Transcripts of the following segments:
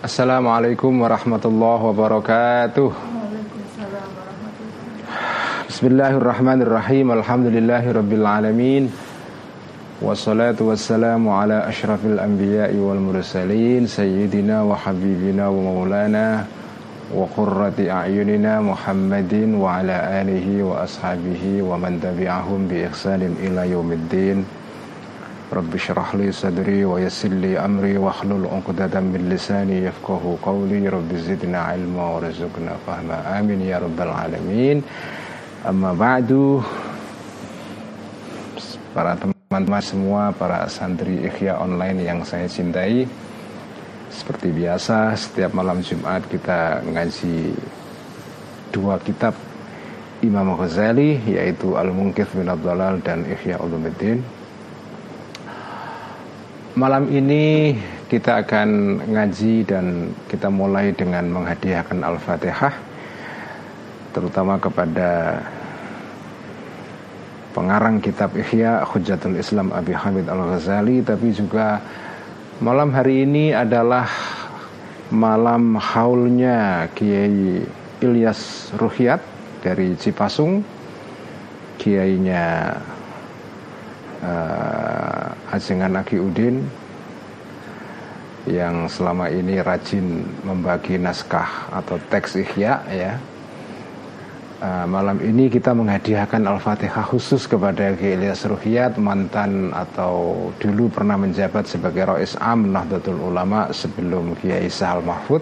Assalamualaikum warahmatullahi wabarakatuh Bismillahirrahmanirrahim Alhamdulillahi rabbil alamin Wassalatu wassalamu ala ashrafil anbiya'i wal mursalin Sayyidina wa habibina wa maulana Wa qurrati a'yunina Muhammadin wa ala alihi wa ashabihi Wa man tabi'ahum bi ihsanin ila yaumiddin Sadri wa yassir li amri wa hlul uqdatan min lisani yafqahu qawli Rabbi zidna ilma wa rizukna fahma amin ya rabbal alamin Amma ba'du Para teman-teman semua Para santri ikhya online yang saya cintai Seperti biasa Setiap malam Jumat kita ngaji Dua kitab Imam Ghazali Yaitu Al-Munkith bin Abdullah dan Ikhya Ulumuddin Malam ini kita akan ngaji dan kita mulai dengan menghadiahkan Al-Fatihah terutama kepada pengarang kitab Ihya Hujatul Islam Abi Hamid Al-Ghazali. Tapi juga malam hari ini adalah malam haulnya Kiai Ilyas Ruhyat dari Cipasung. Kiainya uh, Ajengan Aki Udin yang selama ini rajin membagi naskah atau teks ihya ya. Uh, malam ini kita menghadiahkan Al-Fatihah khusus kepada Kiai Ilyas Ruhiyat mantan atau dulu pernah menjabat sebagai Rois Am Nahdlatul Ulama sebelum Kiai Sahal Mahfud.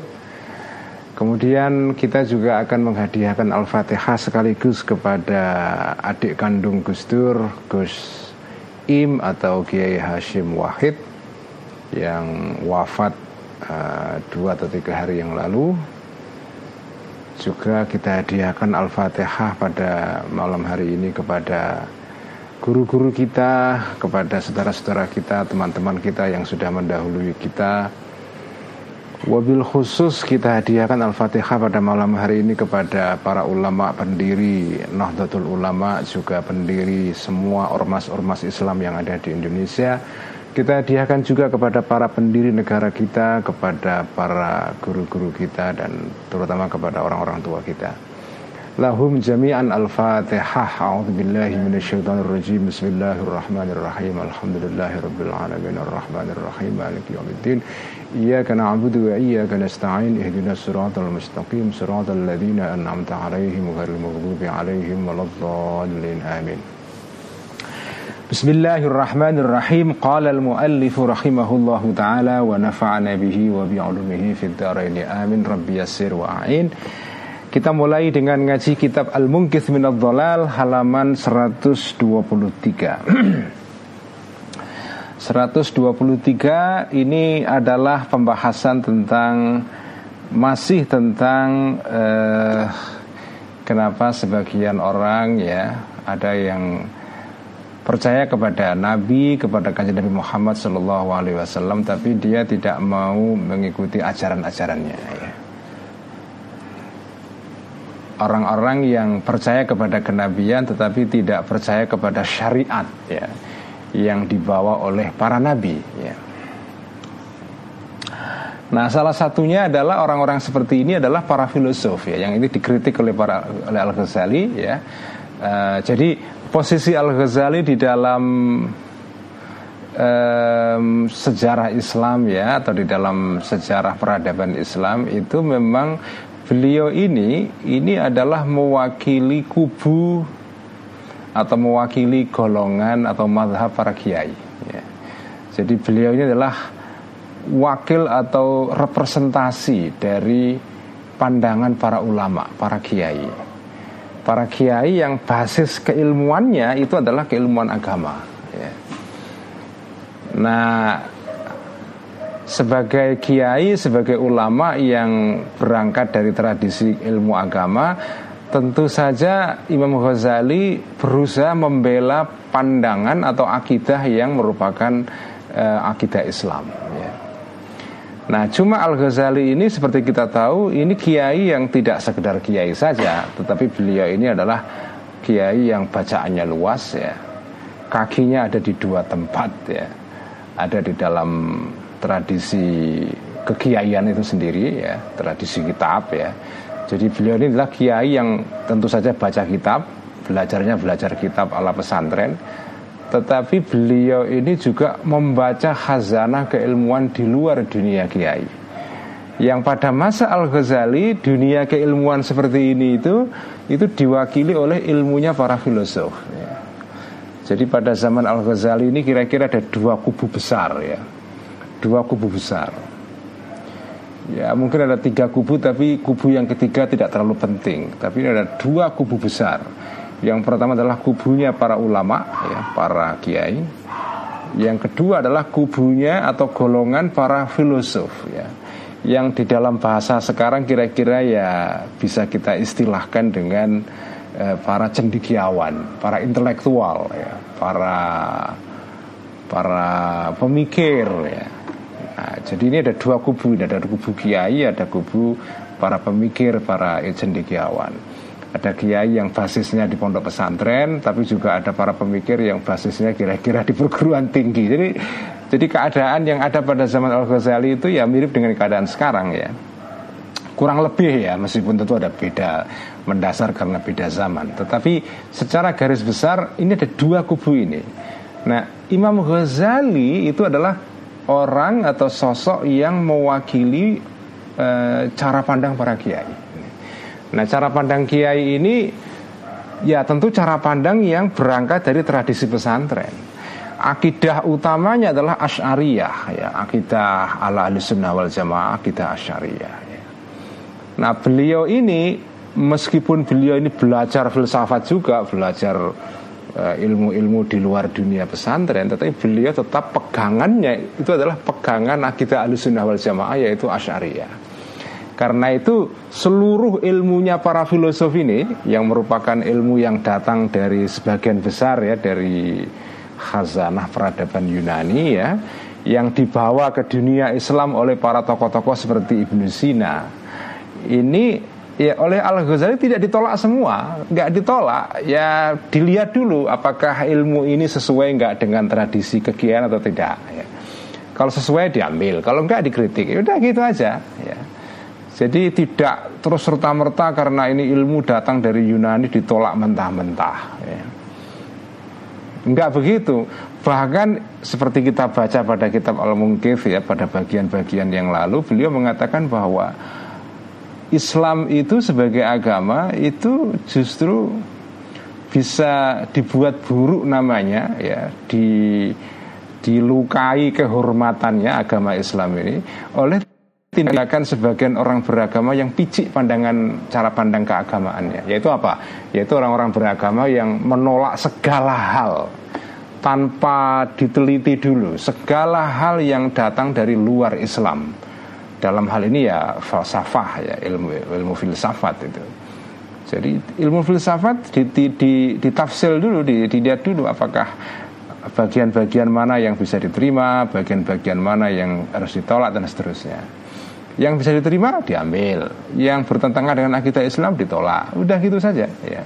Kemudian kita juga akan menghadiahkan Al-Fatihah sekaligus kepada adik kandung Gus Dur, Gus Im atau Kiai Hashim Wahid yang wafat uh, dua atau tiga hari yang lalu juga kita hadiahkan Al-Fatihah pada malam hari ini kepada guru-guru kita, kepada saudara-saudara kita, teman-teman kita yang sudah mendahului kita. Wabil khusus kita hadiahkan Al-Fatihah pada malam hari ini kepada para ulama pendiri Nahdlatul Ulama juga pendiri semua ormas-ormas Islam yang ada di Indonesia. Kita hadiahkan juga kepada para pendiri negara kita, kepada para guru-guru kita dan terutama kepada orang-orang tua kita. Lahum jami'an al-fatihah. A'udhu billahi minasyaitanir rajim Bismillahirrahmanirrahim. Alhamdulillahirabbil alamin. Arrahmanirrahim. Maliki yaumiddin Iyyaka na'budu wa iyyaka nasta'in ihdinas siratal mustaqim siratal ladzina an'amta 'alaihim ghairil maghdubi 'alaihim waladdallin amin Bismillahirrahmanirrahim Qala al-muallif rahimahullahu ta'ala Wa nafa'ana bihi wa bi'ulumihi Fid daraini amin Rabbi yassir wa a'in Kita mulai dengan ngaji kitab Al-Munkith Minad Dhalal Halaman 123 123 ini adalah pembahasan tentang Masih tentang eh, Kenapa sebagian orang ya Ada yang percaya kepada Nabi, kepada kajian Nabi Muhammad Shallallahu Alaihi Wasallam, tapi dia tidak mau mengikuti ajaran-ajarannya. Ya. Orang-orang yang percaya kepada kenabian, tetapi tidak percaya kepada syariat, ya, yang dibawa oleh para nabi. Ya. Nah, salah satunya adalah orang-orang seperti ini adalah para filosof ya, yang ini dikritik oleh para oleh Al Ghazali ya. Uh, jadi posisi Al Ghazali di dalam um, sejarah Islam ya atau di dalam sejarah peradaban Islam itu memang beliau ini ini adalah mewakili kubu atau mewakili golongan atau madhab para kiai. Ya. Jadi beliau ini adalah wakil atau representasi dari pandangan para ulama, para kiai para kiai yang basis keilmuannya itu adalah keilmuan agama. Ya. Nah, sebagai kiai, sebagai ulama yang berangkat dari tradisi ilmu agama, tentu saja Imam Ghazali berusaha membela pandangan atau akidah yang merupakan uh, akidah Islam. Ya. Nah, cuma Al-Ghazali ini seperti kita tahu, ini kiai yang tidak sekedar kiai saja, tetapi beliau ini adalah kiai yang bacaannya luas ya. Kakinya ada di dua tempat ya. Ada di dalam tradisi kekiaian itu sendiri ya tradisi kitab ya jadi beliau ini adalah kiai yang tentu saja baca kitab belajarnya belajar kitab ala pesantren. Tetapi beliau ini juga membaca khazanah keilmuan di luar dunia kiai. Yang pada masa Al-Ghazali dunia keilmuan seperti ini itu itu diwakili oleh ilmunya para filosof. Jadi pada zaman Al-Ghazali ini kira-kira ada dua kubu besar ya. Dua kubu besar Ya mungkin ada tiga kubu tapi kubu yang ketiga tidak terlalu penting Tapi ada dua kubu besar Yang pertama adalah kubunya para ulama ya, Para kiai Yang kedua adalah kubunya atau golongan para filosof ya yang di dalam bahasa sekarang kira-kira ya bisa kita istilahkan dengan eh, para cendikiawan, para intelektual, ya, para para pemikir. Ya. Nah, jadi ini ada dua kubu, ada kubu kiai, ada kubu para pemikir, para cendikiawan. Ada kiai yang basisnya di pondok pesantren, tapi juga ada para pemikir yang basisnya kira-kira di perguruan tinggi. Jadi, jadi keadaan yang ada pada zaman Al Ghazali itu ya mirip dengan keadaan sekarang ya kurang lebih ya meskipun tentu ada beda mendasar karena beda zaman tetapi secara garis besar ini ada dua kubu ini nah Imam Ghazali itu adalah orang atau sosok yang mewakili e, cara pandang para kiai. Nah cara pandang kiai ini ya tentu cara pandang yang berangkat dari tradisi pesantren. Akidah utamanya adalah asyariyah ya. Akidah ala sunnah wal jamaah akidah asyariyah Nah beliau ini meskipun beliau ini belajar filsafat juga belajar ilmu-ilmu di luar dunia pesantren tetapi beliau tetap pegangannya itu adalah pegangan akidah alusunnah wal jamaah yaitu asyariyah. Karena itu seluruh ilmunya para filosof ini yang merupakan ilmu yang datang dari sebagian besar ya dari khazanah peradaban Yunani ya yang dibawa ke dunia Islam oleh para tokoh-tokoh seperti Ibnu Sina. Ini ya oleh Al Ghazali tidak ditolak semua, nggak ditolak. Ya dilihat dulu apakah ilmu ini sesuai nggak dengan tradisi kekian atau tidak. Ya. Kalau sesuai diambil, kalau nggak dikritik. Ya udah gitu aja. Ya. Jadi tidak terus serta merta karena ini ilmu datang dari Yunani ditolak mentah-mentah. Ya. Enggak begitu. Bahkan seperti kita baca pada kitab Al-Munkif ya pada bagian-bagian yang lalu beliau mengatakan bahwa Islam itu sebagai agama itu justru bisa dibuat buruk namanya ya di dilukai kehormatannya agama Islam ini oleh tindakan sebagian orang beragama yang picik pandangan cara pandang keagamaannya. Yaitu apa? Yaitu orang-orang beragama yang menolak segala hal tanpa diteliti dulu. Segala hal yang datang dari luar Islam dalam hal ini ya falsafah ya ilmu ilmu filsafat itu. Jadi ilmu filsafat di, di, di, ditafsir dulu di, dilihat dulu apakah bagian-bagian mana yang bisa diterima bagian-bagian mana yang harus ditolak dan seterusnya. Yang bisa diterima diambil. Yang bertentangan dengan akidah Islam ditolak. Udah gitu saja ya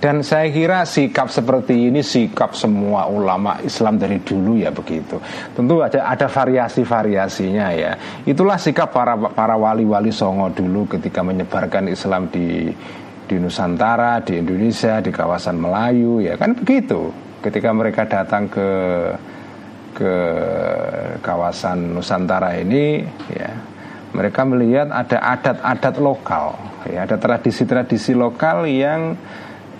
dan saya kira sikap seperti ini sikap semua ulama Islam dari dulu ya begitu. Tentu ada ada variasi-variasinya ya. Itulah sikap para para wali-wali Songo dulu ketika menyebarkan Islam di di Nusantara, di Indonesia, di kawasan Melayu ya kan begitu. Ketika mereka datang ke ke kawasan Nusantara ini ya mereka melihat ada adat-adat lokal ya ada tradisi-tradisi lokal yang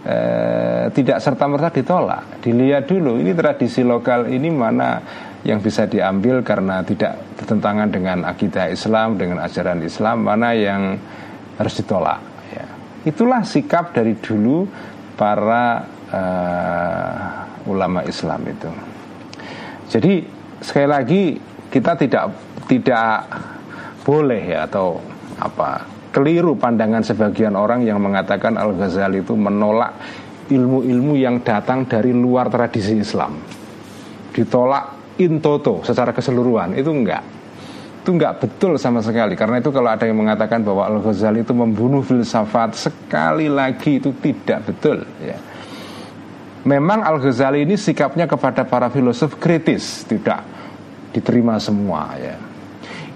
eh, tidak serta merta ditolak. Dilihat dulu ini tradisi lokal ini mana yang bisa diambil karena tidak bertentangan dengan akidah Islam dengan ajaran Islam mana yang harus ditolak. Ya. Itulah sikap dari dulu para uh, ulama Islam itu. Jadi sekali lagi kita tidak tidak boleh ya atau apa keliru pandangan sebagian orang yang mengatakan Al-Ghazali itu menolak ilmu-ilmu yang datang dari luar tradisi Islam. Ditolak in toto secara keseluruhan itu enggak. Itu enggak betul sama sekali karena itu kalau ada yang mengatakan bahwa Al-Ghazali itu membunuh filsafat sekali lagi itu tidak betul ya. Memang Al-Ghazali ini sikapnya kepada para filosof kritis, tidak diterima semua ya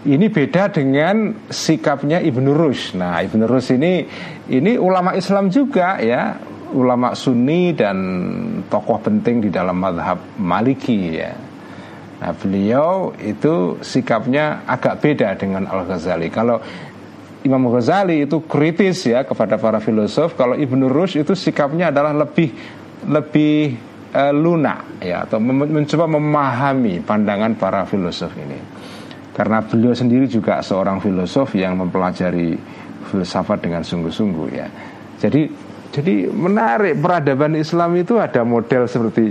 ini beda dengan sikapnya Ibnu Rushd. Nah, Ibnu Rushd ini ini ulama Islam juga ya, ulama Sunni dan tokoh penting di dalam madhab Maliki ya. Nah, beliau itu sikapnya agak beda dengan Al Ghazali. Kalau Imam Ghazali itu kritis ya kepada para filosof, kalau Ibnu Rushd itu sikapnya adalah lebih lebih uh, lunak ya atau mencoba memahami pandangan para filosof ini karena beliau sendiri juga seorang filosof yang mempelajari filsafat dengan sungguh-sungguh ya. Jadi jadi menarik peradaban Islam itu ada model seperti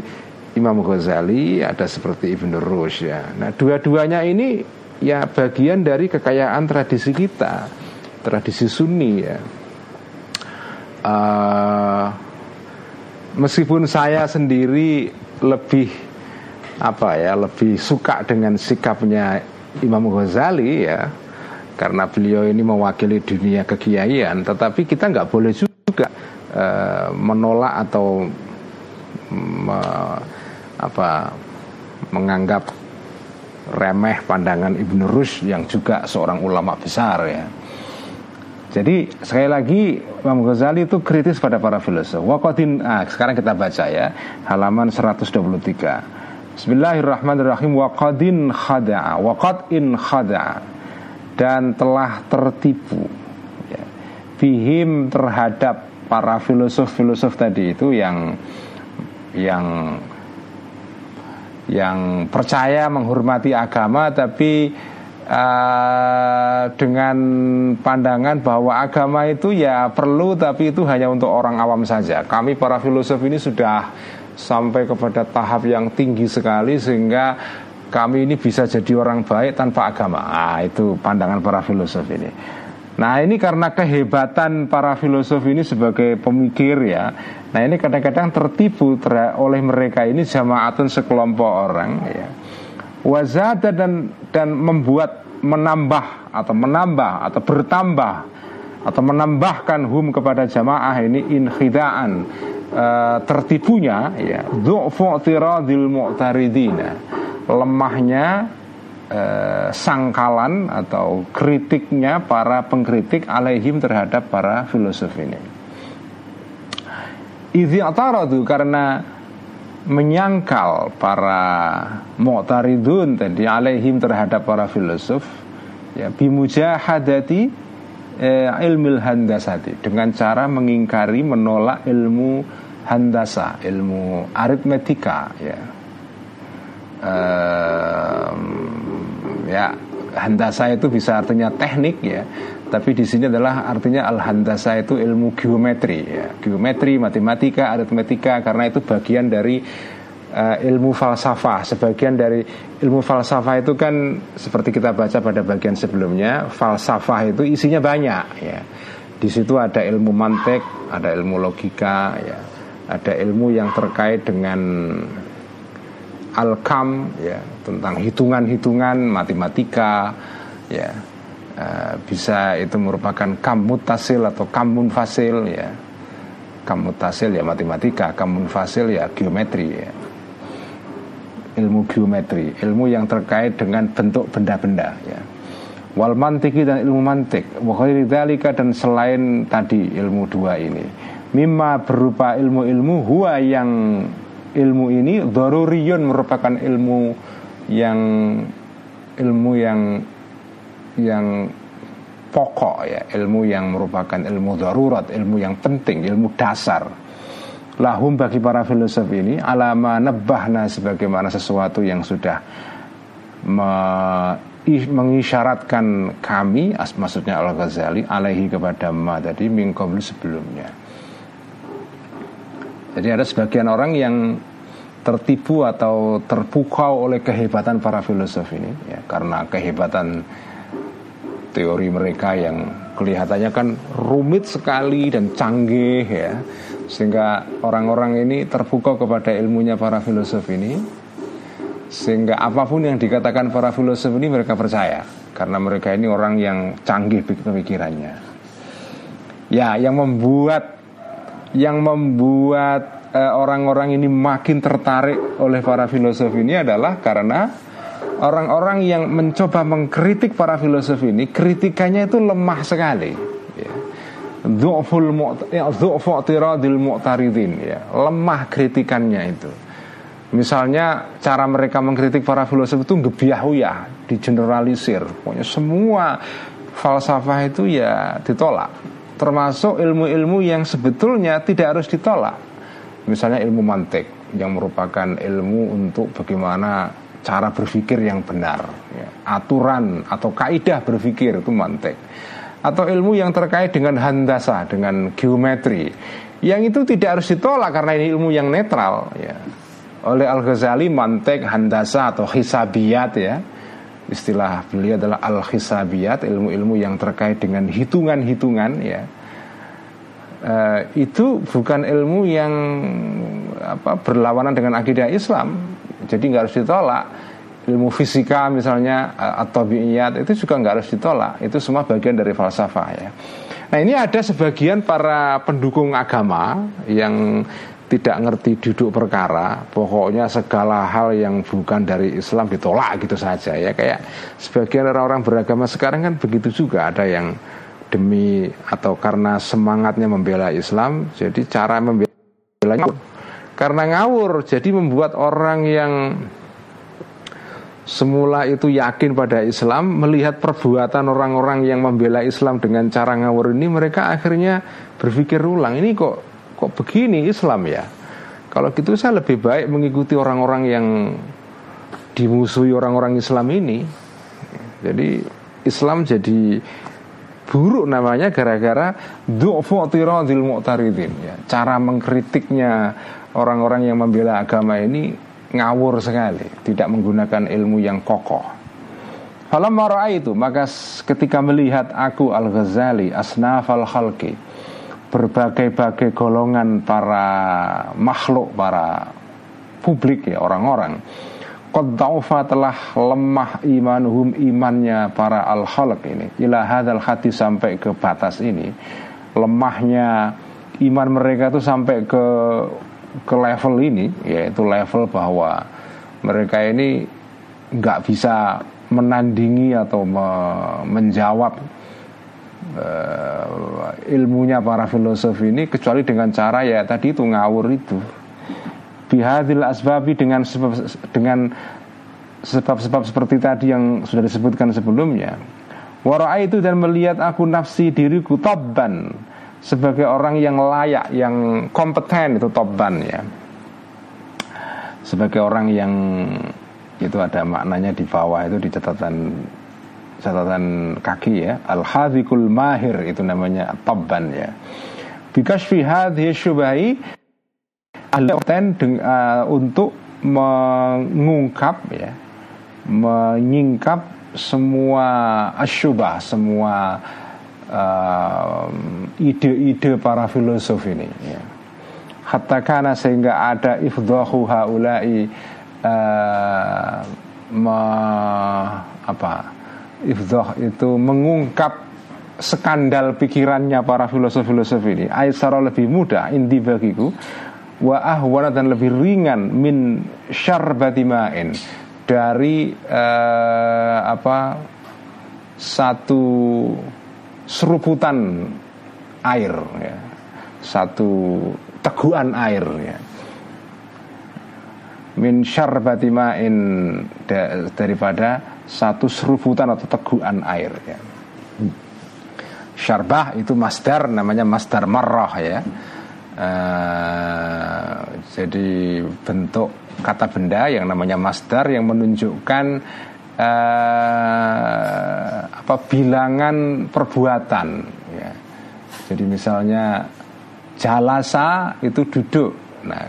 Imam Ghazali, ada seperti Ibn Rushd ya. Nah, dua-duanya ini ya bagian dari kekayaan tradisi kita, tradisi Sunni ya. Uh, meskipun saya sendiri lebih apa ya lebih suka dengan sikapnya Imam Ghazali ya karena beliau ini mewakili dunia kekiaian tetapi kita nggak boleh juga uh, menolak atau me, apa menganggap remeh pandangan Ibnu Rushd yang juga seorang ulama besar ya. Jadi sekali lagi Imam Ghazali itu kritis pada para filosof. Waqatin ah, sekarang kita baca ya halaman 123. Bismillahirrahmanirrahim. Waqadin khada'a. Waqadin khada'a. Dan telah tertipu. Ya, bihim terhadap para filosof-filosof tadi itu yang yang yang percaya menghormati agama tapi uh, dengan pandangan bahwa agama itu ya perlu tapi itu hanya untuk orang awam saja. Kami para filosof ini sudah sampai kepada tahap yang tinggi sekali sehingga kami ini bisa jadi orang baik tanpa agama. Ah, itu pandangan para filosof ini. Nah, ini karena kehebatan para filosof ini sebagai pemikir ya. Nah, ini kadang-kadang tertipu ter oleh mereka ini jamaatun sekelompok orang ya. Wazada dan dan membuat menambah atau menambah atau bertambah atau menambahkan hum kepada jamaah ini inkhidaan uh, tertipunya ya dhu'fu tiradil mu'taridina. Lemahnya uh, sangkalan atau kritiknya para pengkritik alaihim terhadap para filosof ini. Idzi ataradu karena menyangkal para mu'taridun tadi alaihim terhadap para filosof ya bimujahadati eh, ilmil handasati. Dengan cara mengingkari menolak ilmu handasa, ilmu aritmetika ya. Um, ya handasa itu bisa artinya teknik ya. Tapi di sini adalah artinya al handasa itu ilmu geometri ya. Geometri matematika aritmetika karena itu bagian dari uh, ilmu falsafah. Sebagian dari ilmu falsafah itu kan seperti kita baca pada bagian sebelumnya falsafah itu isinya banyak ya. Di situ ada ilmu mantek ada ilmu logika ya ada ilmu yang terkait dengan alkam ya tentang hitungan-hitungan matematika ya. Uh, bisa itu merupakan kam mutasil atau kam munfasil ya. Kam mutasil ya matematika kam munfasil ya geometri ya. Ilmu geometri ilmu yang terkait dengan bentuk benda-benda ya. Wal mantiki dan ilmu mantik wa dan selain tadi ilmu dua ini mimma berupa ilmu-ilmu huwa yang ilmu ini daruriyun merupakan ilmu yang ilmu yang yang pokok ya. Ilmu yang merupakan ilmu darurat ilmu yang penting ilmu dasar. Lahum bagi para filosof ini alama nebahna sebagaimana sesuatu yang sudah me, mengisyaratkan kami as maksudnya Al Ghazali alaihi kepada ma tadi mingkoblu sebelumnya jadi ada sebagian orang yang tertipu atau terpukau oleh kehebatan para filosof ini ya karena kehebatan teori mereka yang kelihatannya kan rumit sekali dan canggih ya. Sehingga orang-orang ini terpukau kepada ilmunya para filosof ini. Sehingga apa pun yang dikatakan para filosof ini mereka percaya karena mereka ini orang yang canggih pemikirannya. Ya yang membuat yang membuat eh, orang-orang ini makin tertarik oleh para filosof ini adalah karena orang-orang yang mencoba mengkritik para filosof ini kritikannya itu lemah sekali ya. mu'taridin ya. lemah kritikannya itu misalnya cara mereka mengkritik para filosof itu gebiah digeneralisir pokoknya semua falsafah itu ya ditolak termasuk ilmu-ilmu yang sebetulnya tidak harus ditolak. Misalnya ilmu mantik yang merupakan ilmu untuk bagaimana cara berpikir yang benar ya. aturan atau kaidah berpikir itu mantik. Atau ilmu yang terkait dengan handasa dengan geometri yang itu tidak harus ditolak karena ini ilmu yang netral ya. Oleh Al Ghazali mantek handasa atau hisabiyat ya istilah beliau adalah al hisabiyat ilmu-ilmu yang terkait dengan hitungan-hitungan ya. Uh, itu bukan ilmu yang apa berlawanan dengan akidah Islam. Jadi nggak harus ditolak. Ilmu fisika misalnya eh, atau biiyat itu juga nggak harus ditolak. Itu semua bagian dari falsafah ya. Nah ini ada sebagian para pendukung agama yang tidak ngerti duduk perkara, pokoknya segala hal yang bukan dari Islam ditolak gitu saja ya kayak sebagian orang-orang beragama sekarang kan begitu juga ada yang demi atau karena semangatnya membela Islam, jadi cara membela ngawur. karena ngawur jadi membuat orang yang semula itu yakin pada Islam melihat perbuatan orang-orang yang membela Islam dengan cara ngawur ini mereka akhirnya berpikir ulang ini kok kok begini Islam ya kalau gitu saya lebih baik mengikuti orang-orang yang dimusuhi orang-orang Islam ini jadi Islam jadi buruk namanya gara-gara du'fu'tiradil mu'taridin ya. Cara mengkritiknya orang-orang yang membela agama ini ngawur sekali, tidak menggunakan ilmu yang kokoh. Falam itu maka ketika melihat aku Al-Ghazali asnaf al-khalqi berbagai-bagai golongan para makhluk, para publik ya orang-orang. Qad telah lemah imanuhum imannya para al khalq ini ila hadzal hati sampai ke batas ini lemahnya iman mereka itu sampai ke ke level ini yaitu level bahwa mereka ini nggak bisa menandingi atau me, menjawab uh, ilmunya para filosof ini kecuali dengan cara ya tadi itu ngawur itu. Bihadil asbabi dengan sebab dengan sebab-sebab seperti tadi yang sudah disebutkan sebelumnya. Wara itu dan melihat aku nafsi diriku tobban sebagai orang yang layak yang kompeten itu tobban ya. Sebagai orang yang itu ada maknanya di bawah itu di catatan catatan kaki ya al hadikul mahir itu namanya tabban ya bikasfi hadhihi syubahi ten uh, untuk mengungkap ya menyingkap semua asyubah semua ide-ide uh, para filosof ini ya. hatta kana sehingga ada ifdahu haulai uh, apa ifdah itu mengungkap skandal pikirannya para filosof-filosof ini. Aisyah lebih mudah indi bagiku. Wa ahwana dan lebih ringan min syarbati ma'in. Dari uh, apa satu seruputan air ya. satu teguhan air ya. Min syarbati ma'in daripada satu seruputan atau teguhan air ya. Syarbah itu masdar namanya masdar marrah ya. Uh, jadi bentuk kata benda yang namanya masdar yang menunjukkan uh, apa bilangan perbuatan ya. Jadi misalnya jalasa itu duduk. Nah,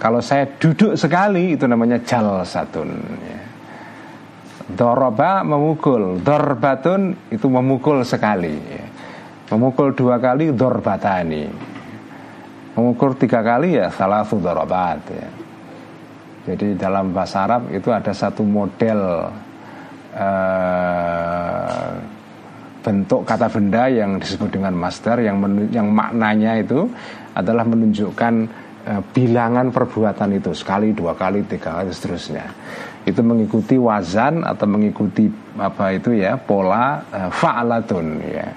kalau saya duduk sekali itu namanya jalsatun ya. Doroba memukul Dorbatun itu memukul sekali. Memukul dua kali Dorbatani Memukul tiga kali ya salah satu dorobat ya. Jadi dalam bahasa Arab itu ada satu model uh, bentuk kata benda yang disebut dengan master yang yang maknanya itu adalah menunjukkan uh, bilangan perbuatan itu sekali dua kali tiga kali seterusnya itu mengikuti wazan atau mengikuti apa itu ya pola uh, fa'alatun ya.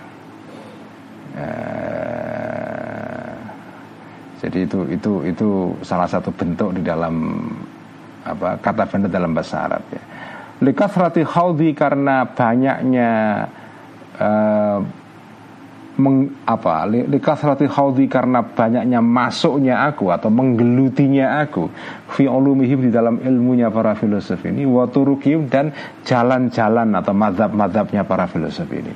Uh, jadi itu itu itu salah satu bentuk di dalam apa kata benda dalam bahasa Arab ya. Likathrati khawdi karena banyaknya uh, meng, apa likathrati khawdi karena banyaknya masuknya aku atau menggelutinya aku fi ulumihim di dalam ilmunya para filosof ini wa turukim dan jalan-jalan atau madhab-madhabnya para filosof ini.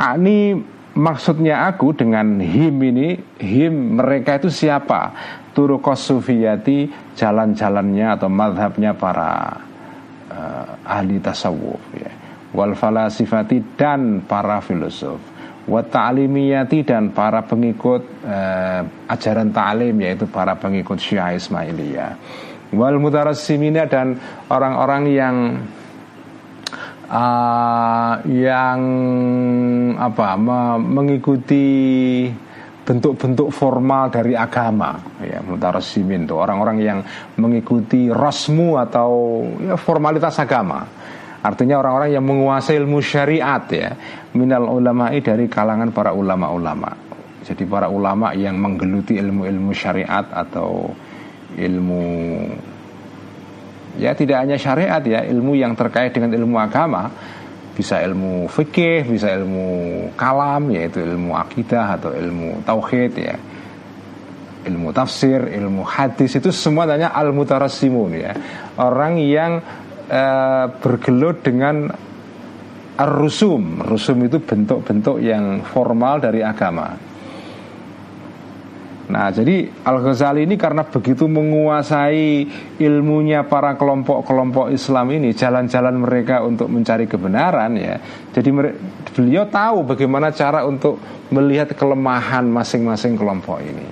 Ah, ini maksudnya aku dengan him ini him mereka itu siapa? Turukos sufiyati jalan-jalannya atau madhabnya para uh, ahli tasawuf ya. Wal falasifati dan para filosof wa ta'limiyati dan para pengikut uh, ajaran ta'lim yaitu para pengikut Syiah Ismailiyah. Wal mutarassimina dan orang-orang yang uh, yang apa mengikuti bentuk-bentuk formal dari agama. Ya mutarasimin itu orang-orang yang mengikuti rasmu atau ya, formalitas agama artinya orang-orang yang menguasai ilmu syariat ya minal ulama'i dari kalangan para ulama-ulama jadi para ulama yang menggeluti ilmu-ilmu syariat atau ilmu ya tidak hanya syariat ya ilmu yang terkait dengan ilmu agama bisa ilmu fikih, bisa ilmu kalam yaitu ilmu akidah atau ilmu tauhid ya. Ilmu tafsir, ilmu hadis itu semua tanya al mutarassimun ya. Orang yang uh, bergelut dengan ar-rusum. Rusum itu bentuk-bentuk yang formal dari agama. Nah, jadi Al-Ghazali ini karena begitu menguasai ilmunya para kelompok-kelompok Islam ini, jalan-jalan mereka untuk mencari kebenaran ya. Jadi beliau tahu bagaimana cara untuk melihat kelemahan masing-masing kelompok ini.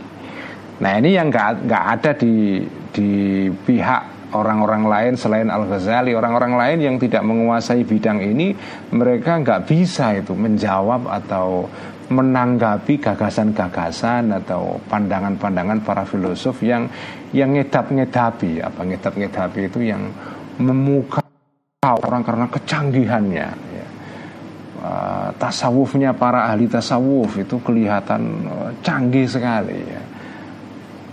Nah, ini yang nggak ada di di pihak orang-orang lain selain Al Ghazali, orang-orang lain yang tidak menguasai bidang ini, mereka nggak bisa itu menjawab atau menanggapi gagasan-gagasan atau pandangan-pandangan para filosof yang yang ngedap-ngedapi apa ngedap-ngedapi itu yang memukau orang karena kecanggihannya ya. uh, tasawufnya para ahli tasawuf itu kelihatan uh, canggih sekali ya.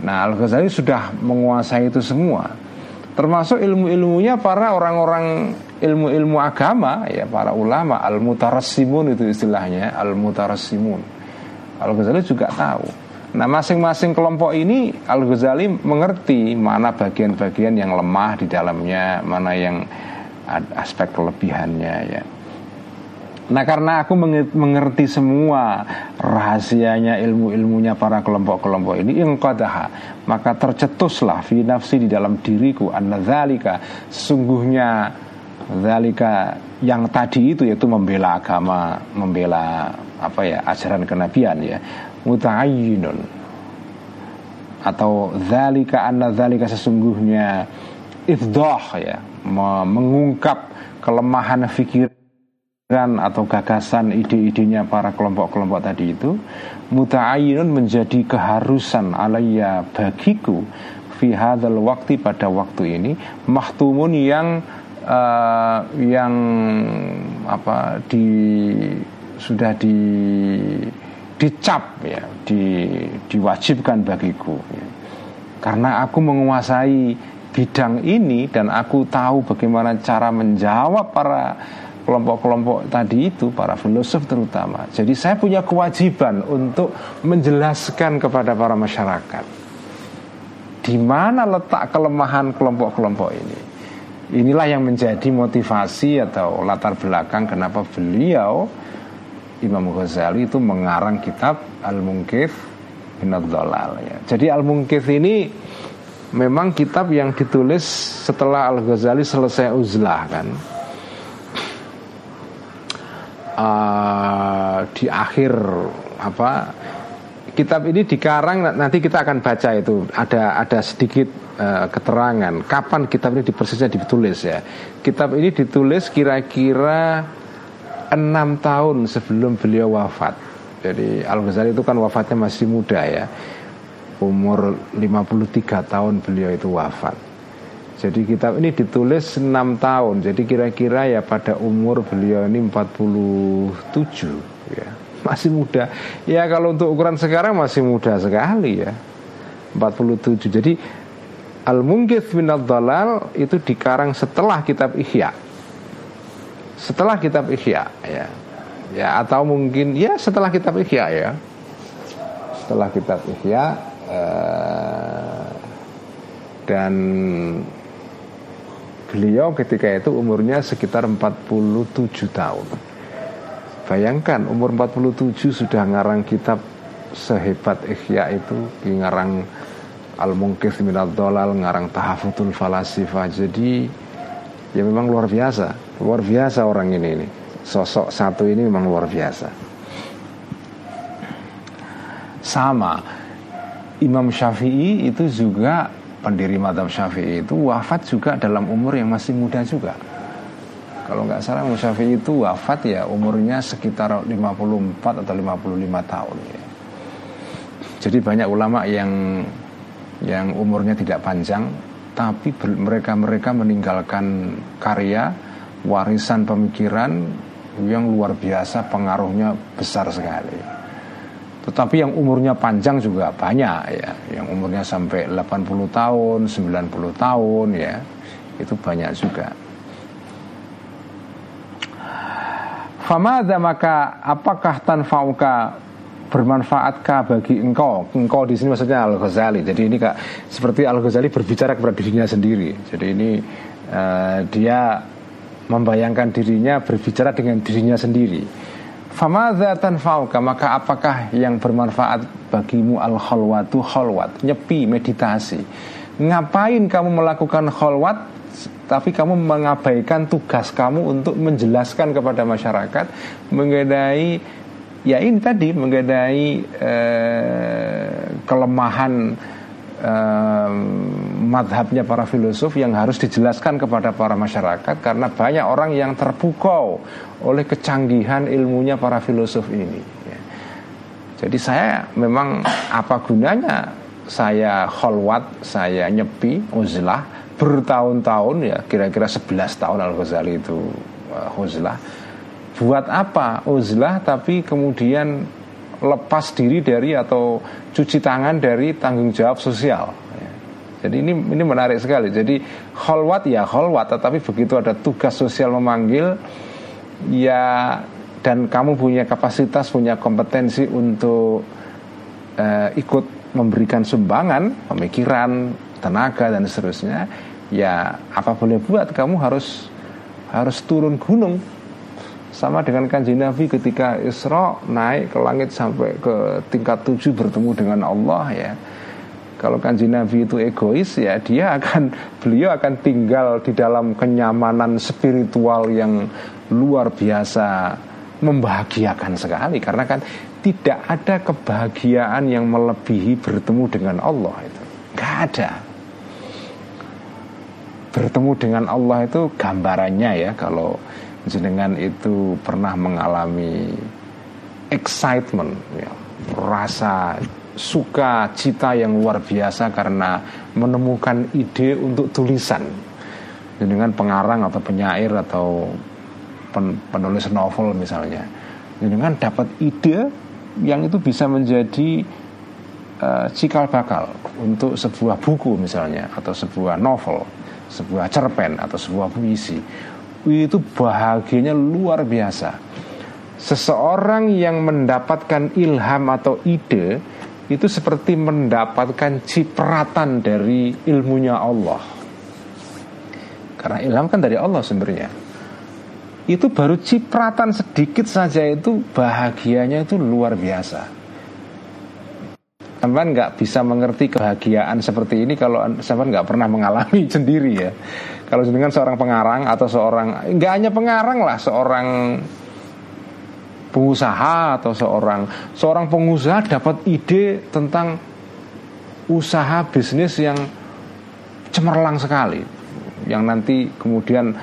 Nah Al-Ghazali sudah menguasai itu semua termasuk ilmu-ilmunya para orang-orang ilmu-ilmu agama ya para ulama al mutarassimun itu istilahnya al mutarassimun al ghazali juga tahu. Nah masing-masing kelompok ini al ghazali mengerti mana bagian-bagian yang lemah di dalamnya mana yang aspek kelebihannya ya Nah karena aku mengerti semua rahasianya ilmu-ilmunya para kelompok-kelompok ini ingqadaha maka tercetuslah fi nafsi di dalam diriku annadzalika sesungguhnya Zalika yang tadi itu yaitu membela agama, membela apa ya ajaran kenabian ya, muta'ayyinun. Atau zalika anna zalika sesungguhnya ifdah ya, mengungkap kelemahan pikiran atau gagasan ide-idenya para kelompok-kelompok tadi itu muta'ayyinun menjadi keharusan alaiya bagiku fi hadzal waktu pada waktu ini mahtumun yang uh, yang apa di sudah di dicap ya di diwajibkan bagiku ya. karena aku menguasai bidang ini dan aku tahu bagaimana cara menjawab para kelompok-kelompok tadi itu para filosof terutama jadi saya punya kewajiban untuk menjelaskan kepada para masyarakat di mana letak kelemahan kelompok-kelompok ini Inilah yang menjadi motivasi atau latar belakang kenapa beliau Imam Ghazali itu mengarang kitab Al-Munkif bin ya. Jadi Al-Munkif ini memang kitab yang ditulis setelah Al-Ghazali selesai uzlah kan. Uh, di akhir apa kitab ini dikarang nanti kita akan baca itu ada ada sedikit uh, keterangan kapan kitab ini persisnya ditulis ya. Kitab ini ditulis kira-kira enam tahun sebelum beliau wafat. Jadi Al Ghazali itu kan wafatnya masih muda ya. umur 53 tahun beliau itu wafat. Jadi kitab ini ditulis 6 tahun. Jadi kira-kira ya pada umur beliau ini 47 ya. Masih muda. Ya kalau untuk ukuran sekarang masih muda sekali ya. 47. Jadi Al-Munggith min dalal itu dikarang setelah kitab Ihya. Setelah kitab Ihya ya. Ya atau mungkin ya setelah kitab Ihya ya. Setelah kitab Ihya eh, dan beliau ketika itu umurnya sekitar 47 tahun. Bayangkan umur 47 sudah ngarang kitab sehebat Ihya itu ngarang Al-Munkith Minad Dolal Ngarang Tahafutul Falasifah Jadi ya memang luar biasa Luar biasa orang ini, ini. Sosok satu ini memang luar biasa Sama Imam Syafi'i itu juga Pendiri madhab Syafi'i itu wafat juga dalam umur yang masih muda juga kalau nggak salah Imam Syafi'i itu wafat ya umurnya sekitar 54 atau 55 tahun ya. Jadi banyak ulama yang yang umurnya tidak panjang tapi mereka-mereka meninggalkan karya warisan pemikiran yang luar biasa pengaruhnya besar sekali. Tetapi yang umurnya panjang juga banyak ya, yang umurnya sampai 80 tahun, 90 tahun ya. Itu banyak juga. Famada maka apakah tanfauka bermanfaatkah bagi engkau? Engkau di sini maksudnya Al Ghazali. Jadi ini kak seperti Al Ghazali berbicara kepada dirinya sendiri. Jadi ini uh, dia membayangkan dirinya berbicara dengan dirinya sendiri. Famadha tanfauka maka apakah yang bermanfaat bagimu al khalwatu khalwat nyepi meditasi. Ngapain kamu melakukan khalwat? Tapi kamu mengabaikan tugas kamu untuk menjelaskan kepada masyarakat mengenai ya ini tadi mengenai eh, kelemahan eh, madhabnya para filosof yang harus dijelaskan kepada para masyarakat karena banyak orang yang terpukau oleh kecanggihan ilmunya para filosof ini. Ya. Jadi saya memang apa gunanya saya kholwat, saya nyepi, uzlah bertahun-tahun ya kira-kira 11 tahun Al Ghazali itu uh, uzlah buat apa uzlah tapi kemudian lepas diri dari atau cuci tangan dari tanggung jawab sosial. Jadi ini ini menarik sekali. Jadi kholwat ya kholwat tetapi begitu ada tugas sosial memanggil ya dan kamu punya kapasitas punya kompetensi untuk uh, ikut memberikan sumbangan pemikiran tenaga dan seterusnya ya apa boleh buat kamu harus harus turun gunung sama dengan kanji Nabi ketika Isra naik ke langit sampai ke tingkat tujuh bertemu dengan Allah ya. Kalau kanji Nabi itu egois ya dia akan beliau akan tinggal di dalam kenyamanan spiritual yang luar biasa membahagiakan sekali. Karena kan tidak ada kebahagiaan yang melebihi bertemu dengan Allah itu. Nggak ada. Bertemu dengan Allah itu gambarannya ya kalau jenengan itu pernah mengalami excitement ya, rasa suka cita yang luar biasa karena menemukan ide untuk tulisan. Dengan pengarang atau penyair atau pen, penulis novel misalnya dengan dapat ide yang itu bisa menjadi uh, cikal bakal untuk sebuah buku misalnya atau sebuah novel sebuah cerpen atau sebuah puisi itu bahagianya luar biasa. Seseorang yang mendapatkan ilham atau ide itu seperti mendapatkan cipratan dari ilmunya Allah. Karena ilham kan dari Allah sebenarnya. Itu baru cipratan sedikit saja itu bahagianya itu luar biasa. Teman nggak bisa mengerti kebahagiaan seperti ini kalau teman nggak pernah mengalami sendiri ya. Kalau dengan seorang pengarang atau seorang nggak hanya pengarang lah, seorang pengusaha atau seorang seorang pengusaha dapat ide tentang usaha bisnis yang cemerlang sekali, yang nanti kemudian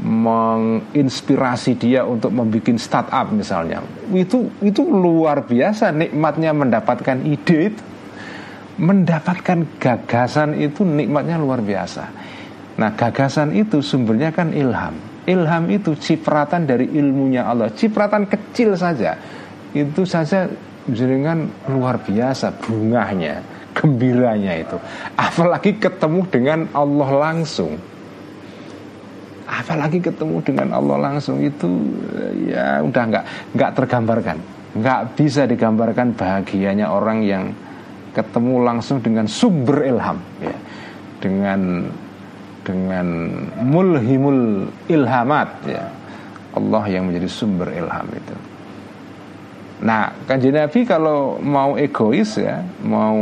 menginspirasi dia untuk membuat startup misalnya. Itu itu luar biasa nikmatnya mendapatkan ide itu. Mendapatkan gagasan itu nikmatnya luar biasa. Nah, gagasan itu sumbernya kan ilham. Ilham itu cipratan dari ilmunya Allah, cipratan kecil saja. Itu saja jenengan luar biasa bungahnya, gembiranya itu. Apalagi ketemu dengan Allah langsung. Apalagi ketemu dengan Allah langsung itu ya udah nggak nggak tergambarkan, nggak bisa digambarkan bahagianya orang yang ketemu langsung dengan sumber ilham, ya. dengan dengan mulhimul ilhamat, ya. Allah yang menjadi sumber ilham itu. Nah, kanjeng Nabi kalau mau egois ya, mau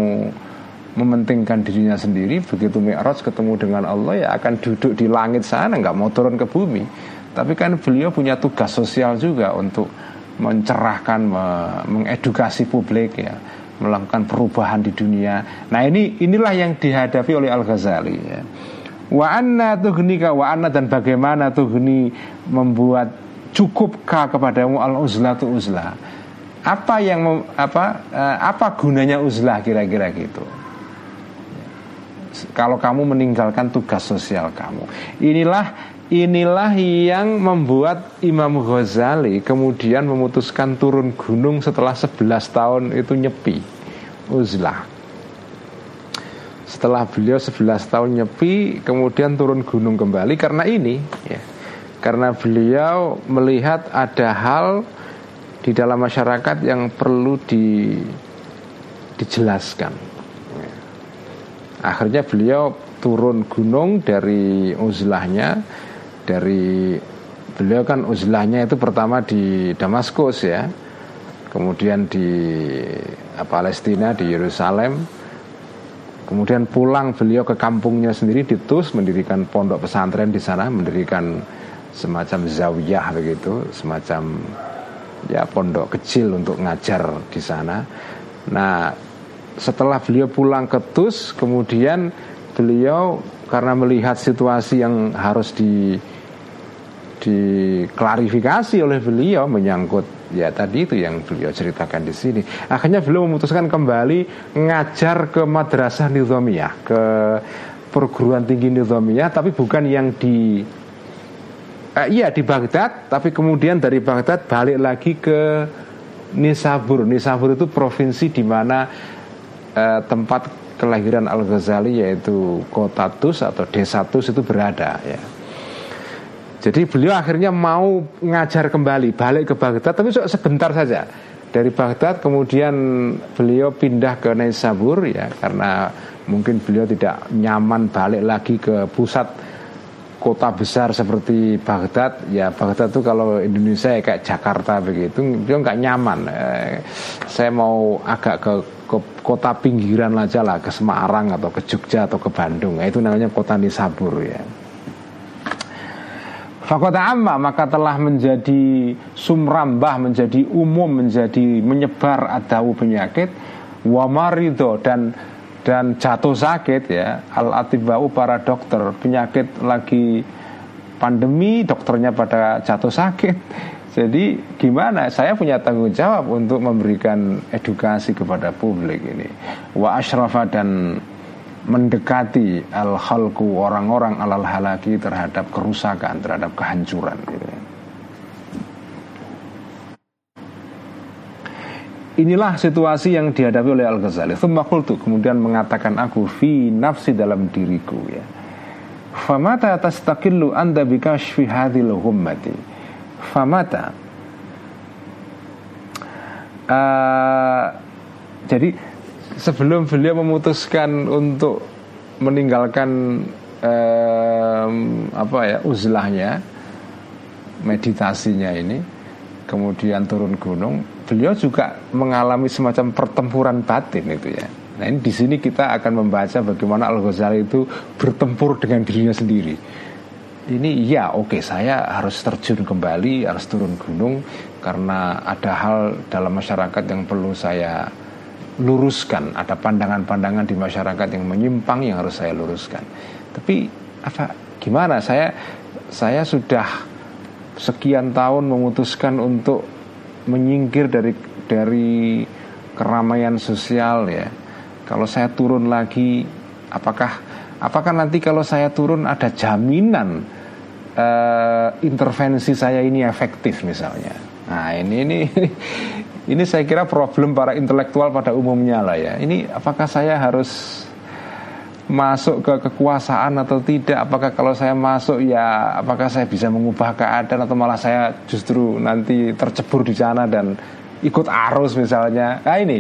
mementingkan dirinya sendiri, begitu Mi'raj ketemu dengan Allah ya akan duduk di langit sana, nggak mau turun ke bumi. Tapi kan beliau punya tugas sosial juga untuk mencerahkan, mengedukasi publik ya, melakukan perubahan di dunia. Nah ini inilah yang dihadapi oleh Al Ghazali. Ya. Wa anna tuhnika wa anna dan bagaimana tuhni membuat cukupkah kepadamu al uzlatu uzlah apa yang apa uh, apa gunanya uzlah kira-kira gitu? Kalau kamu meninggalkan tugas sosial kamu. Inilah inilah yang membuat Imam Ghazali kemudian memutuskan turun gunung setelah 11 tahun itu nyepi. Uzlah setelah beliau 11 tahun nyepi kemudian turun gunung kembali. Karena ini ya karena beliau melihat ada hal di dalam masyarakat yang perlu di, dijelaskan. Akhirnya beliau turun gunung dari uzlahnya, dari beliau kan uzlahnya itu pertama di Damaskus ya, kemudian di Palestina di Yerusalem, kemudian pulang beliau ke kampungnya sendiri di Tus mendirikan pondok pesantren di sana, mendirikan semacam zawiyah begitu, semacam ya pondok kecil untuk ngajar di sana. Nah, setelah beliau pulang ke Tus, kemudian beliau karena melihat situasi yang harus di diklarifikasi oleh beliau menyangkut ya tadi itu yang beliau ceritakan di sini. Akhirnya beliau memutuskan kembali ngajar ke madrasah nizamiyah, ke perguruan tinggi nizamiyah tapi bukan yang di eh, iya di Baghdad tapi kemudian dari Baghdad balik lagi ke Nisabur Nisabur itu provinsi di mana eh, tempat kelahiran Al Ghazali yaitu kota Tus atau desa Tus itu berada ya jadi beliau akhirnya mau ngajar kembali balik ke Baghdad tapi sebentar saja. Dari Baghdad kemudian beliau pindah ke Nisabur ya karena mungkin beliau tidak nyaman balik lagi ke pusat kota besar seperti Baghdad. Ya Baghdad itu kalau Indonesia ya kayak Jakarta begitu dia nggak nyaman. Eh, saya mau agak ke, ke kota pinggiran aja lah ke Semarang atau ke Jogja atau ke Bandung. Nah, itu namanya kota Nisabur ya Fakota amma maka telah menjadi sumrambah menjadi umum menjadi menyebar adau penyakit. Wamarido dan dan jatuh sakit ya. Al atibau para dokter penyakit lagi pandemi dokternya pada jatuh sakit. Jadi gimana? Saya punya tanggung jawab untuk memberikan edukasi kepada publik ini. Wa ashrafa dan mendekati al halku orang-orang alal halaki terhadap kerusakan terhadap kehancuran gitu. Inilah situasi yang dihadapi oleh Al-Ghazali. Tuh Kemudian mengatakan aku Fi nafsi dalam diriku ya. Famata tastakillu anda bikashfi hadhil hummati? Famata. Uh, Jadi sebelum beliau memutuskan untuk meninggalkan um, apa ya uzlahnya meditasinya ini kemudian turun gunung, beliau juga mengalami semacam pertempuran batin itu ya. Nah ini di sini kita akan membaca bagaimana Al Ghazali itu bertempur dengan dirinya sendiri. Ini ya oke okay, saya harus terjun kembali, harus turun gunung karena ada hal dalam masyarakat yang perlu saya luruskan. Ada pandangan-pandangan di masyarakat yang menyimpang yang harus saya luruskan. Tapi apa gimana saya saya sudah sekian tahun memutuskan untuk menyingkir dari dari keramaian sosial ya Kalau saya turun lagi, apakah apakah nanti kalau saya turun ada jaminan uh, intervensi saya ini efektif misalnya? Nah ini ini ini saya kira problem para intelektual pada umumnya lah ya. Ini apakah saya harus masuk ke kekuasaan atau tidak apakah kalau saya masuk ya apakah saya bisa mengubah keadaan atau malah saya justru nanti tercebur di sana dan ikut arus misalnya nah ini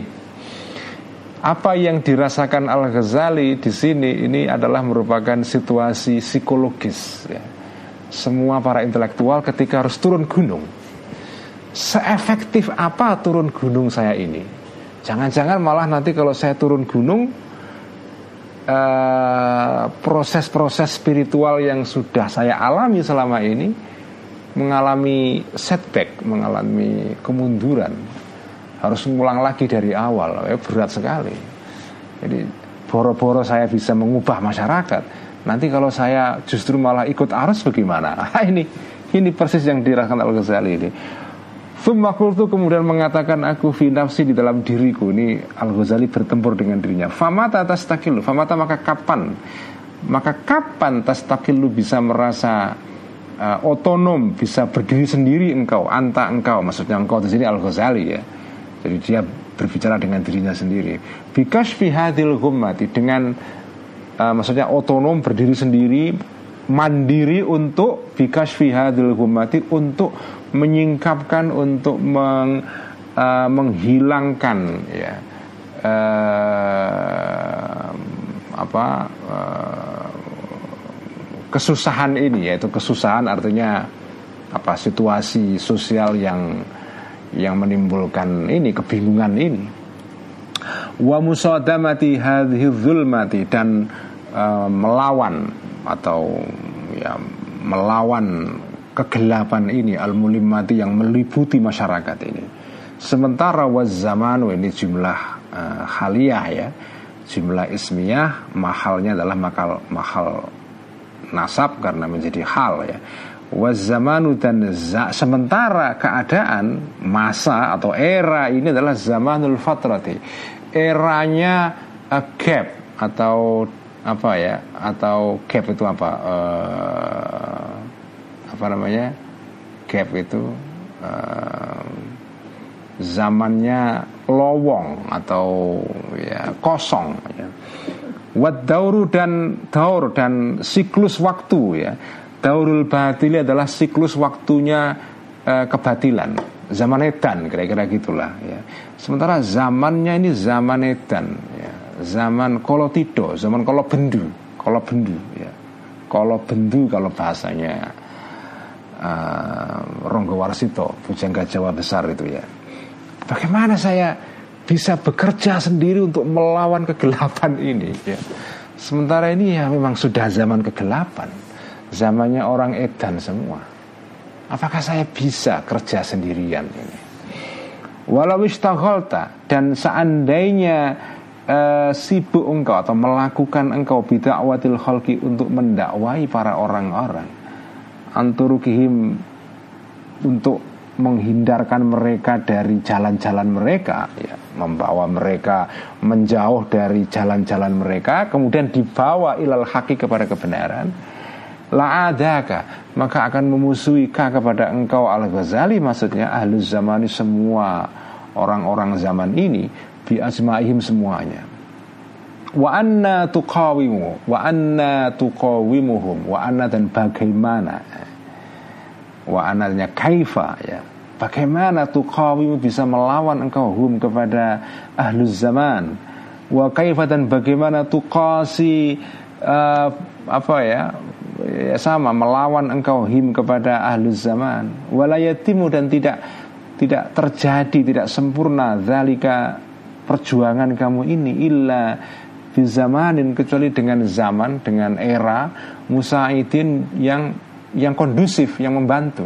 apa yang dirasakan Al Ghazali di sini ini adalah merupakan situasi psikologis ya. semua para intelektual ketika harus turun gunung seefektif apa turun gunung saya ini jangan-jangan malah nanti kalau saya turun gunung Eh, proses-proses uh, spiritual yang sudah saya alami selama ini mengalami setback, mengalami kemunduran, harus mengulang lagi dari awal, ya, berat sekali. Jadi boro-boro saya bisa mengubah masyarakat, nanti kalau saya justru malah ikut arus bagaimana? Ini ini persis yang dirasakan Al Ghazali ini. Thumma kemudian mengatakan aku fi nafsi di dalam diriku. Ini Al-Ghazali bertempur dengan dirinya. Famata atas takilu Famata maka kapan? Maka kapan tas takilu bisa merasa uh, Otonom Bisa berdiri sendiri engkau Anta engkau? Maksudnya engkau di sini Al-Ghazali ya. Jadi dia berbicara dengan dirinya sendiri. Bikas fi hadil gummati Dengan uh, Maksudnya otonom berdiri sendiri Mandiri untuk Bikas fi hadil gummati Untuk menyingkapkan untuk meng, uh, menghilangkan ya. Uh, apa uh, kesusahan ini yaitu kesusahan artinya apa situasi sosial yang yang menimbulkan ini kebingungan ini. Wa musadamati zulmati dan uh, melawan atau ya melawan kegelapan ini al-mulimati yang meliputi masyarakat ini. Sementara wazamanu ini jumlah uh, haliyah ya, jumlah ismiyah mahalnya adalah makal mahal nasab karena menjadi hal ya. Wazamanu dan za, sementara keadaan masa atau era ini adalah zamanul fatrati. Eranya uh, gap atau apa ya? Atau gap itu apa? Uh, apa namanya gap itu uh, zamannya lowong atau ya kosong ya. Wat dauru dan daur dan siklus waktu ya. Daurul batili adalah siklus waktunya uh, kebatilan. Zaman edan kira-kira gitulah ya. Sementara zamannya ini zaman edan ya. Zaman kolotido, zaman kalau bendu, kalau bendu ya. Kalau bendu kalau bahasanya uh, Ronggo Warsito, Bujangga Jawa Besar itu ya. Bagaimana saya bisa bekerja sendiri untuk melawan kegelapan ini ya. Sementara ini ya memang sudah zaman kegelapan. Zamannya orang edan semua. Apakah saya bisa kerja sendirian ini? Walau istagholta dan seandainya uh, sibuk engkau atau melakukan engkau bidakwatil khalqi untuk mendakwai para orang-orang. Anturukihim untuk menghindarkan mereka dari jalan-jalan mereka. Ya, membawa mereka menjauh dari jalan-jalan mereka kemudian dibawa ilal haki kepada kebenaran. La adaka maka akan memusuhi ka kepada engkau al ghazali maksudnya ahlu zamani semua orang-orang zaman ini bi asmaihim semuanya. Wa anna tuqawimu wa anna tuqawimuhum wa anna dan bagaimana? Wa anna kaifa ya. Bagaimana tuqawimu bisa melawan engkau hum kepada ahlu zaman? Wa kaifa dan bagaimana tuqasi uh, apa ya ya sama melawan engkau him kepada ahlu zaman? Walayatimu dan tidak tidak terjadi tidak sempurna zalika perjuangan kamu ini illa di zamanin kecuali dengan zaman dengan era musaidin yang yang kondusif yang membantu.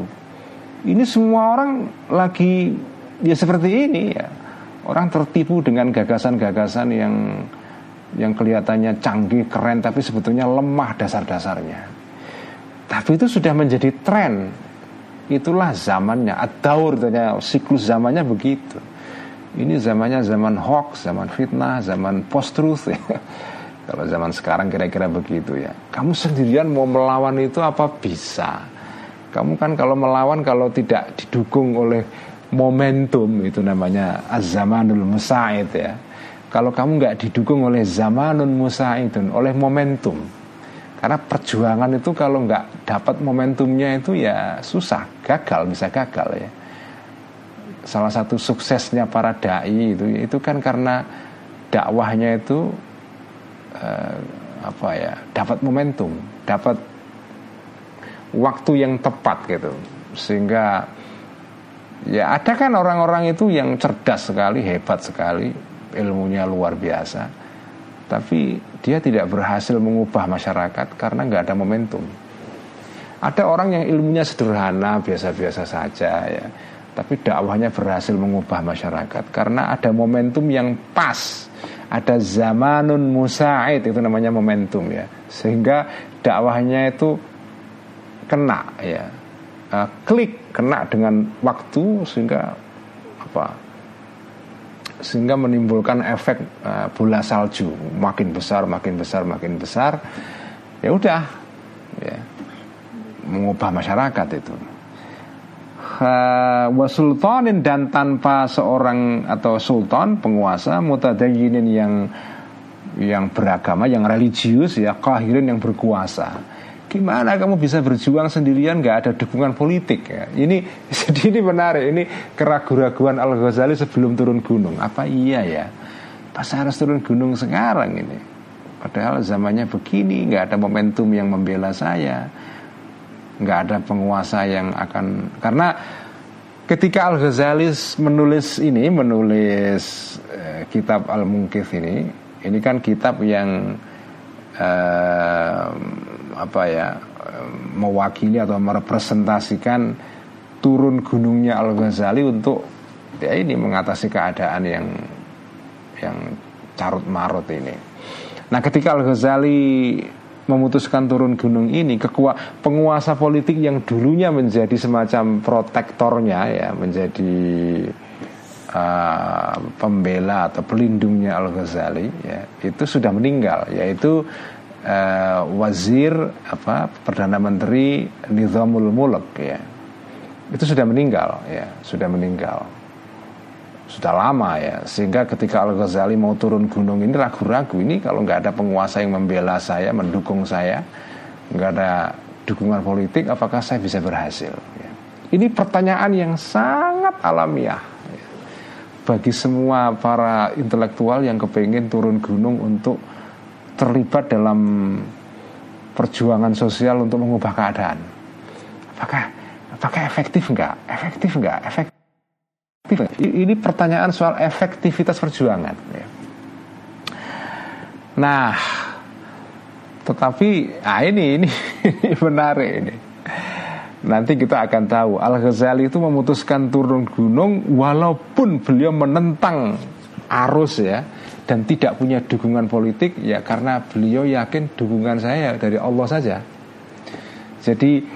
Ini semua orang lagi ya seperti ini ya. Orang tertipu dengan gagasan-gagasan yang yang kelihatannya canggih keren tapi sebetulnya lemah dasar-dasarnya. Tapi itu sudah menjadi tren. Itulah zamannya. Adaur siklus zamannya begitu Ini zamannya zaman hoax, zaman fitnah, zaman post truth ya. Kalau zaman sekarang kira-kira begitu ya. Kamu sendirian mau melawan itu apa bisa? Kamu kan kalau melawan kalau tidak didukung oleh momentum itu namanya az-zamanul musa'id ya. Kalau kamu nggak didukung oleh zamanun musa'idun, oleh momentum. Karena perjuangan itu kalau nggak dapat momentumnya itu ya susah, gagal bisa gagal ya salah satu suksesnya para dai itu itu kan karena dakwahnya itu uh, apa ya dapat momentum dapat waktu yang tepat gitu. Sehingga ya ada kan orang-orang itu yang cerdas sekali hebat sekali ilmunya luar biasa tapi dia tidak berhasil mengubah masyarakat karena nggak ada momentum. Ada orang yang ilmunya sederhana biasa-biasa saja ya tapi dakwahnya berhasil mengubah masyarakat. Karena ada momentum yang pas. Ada zamanun musaid itu namanya momentum ya. Sehingga dakwahnya itu kena ya. Uh, klik kena dengan waktu sehingga apa? Sehingga menimbulkan efek uh, bola salju. Makin besar makin besar makin besar. Ya udah ya. Mengubah masyarakat itu uh, wasultanin dan tanpa seorang atau sultan penguasa mutadayinin yang yang beragama, yang religius ya, kahirin yang berkuasa. Gimana kamu bisa berjuang sendirian nggak ada dukungan politik ya? Ini jadi ini menarik. Ini keraguan-raguan Al Ghazali sebelum turun gunung. Apa iya ya? Pas harus turun gunung sekarang ini. Padahal zamannya begini, nggak ada momentum yang membela saya nggak ada penguasa yang akan karena ketika Al Ghazali menulis ini menulis eh, kitab Al Munkif ini ini kan kitab yang eh, apa ya mewakili atau merepresentasikan turun gunungnya Al Ghazali untuk ya ini mengatasi keadaan yang yang carut marut ini. Nah ketika Al Ghazali memutuskan turun gunung ini kekua, penguasa politik yang dulunya menjadi semacam protektornya ya menjadi uh, pembela atau pelindungnya Al Ghazali ya itu sudah meninggal yaitu uh, wazir apa perdana menteri Nizamul Mulk ya. Itu sudah meninggal ya sudah meninggal sudah lama ya. Sehingga ketika Al Ghazali mau turun gunung ini ragu-ragu. Ini kalau nggak ada penguasa yang membela saya mendukung saya nggak ada dukungan politik apakah saya bisa berhasil? Ya. ini pertanyaan yang sangat alamiah. Ya. bagi semua para intelektual yang kepingin turun gunung untuk terlibat dalam perjuangan sosial untuk mengubah keadaan. Apakah apakah efektif nggak? Efektif nggak? Efektif ini pertanyaan soal efektivitas perjuangan. Ya. Nah, tetapi ah ini ini, ini menarik ini. Nanti kita akan tahu Al Ghazali itu memutuskan turun gunung walaupun beliau menentang arus ya dan tidak punya dukungan politik ya karena beliau yakin dukungan saya dari Allah saja. Jadi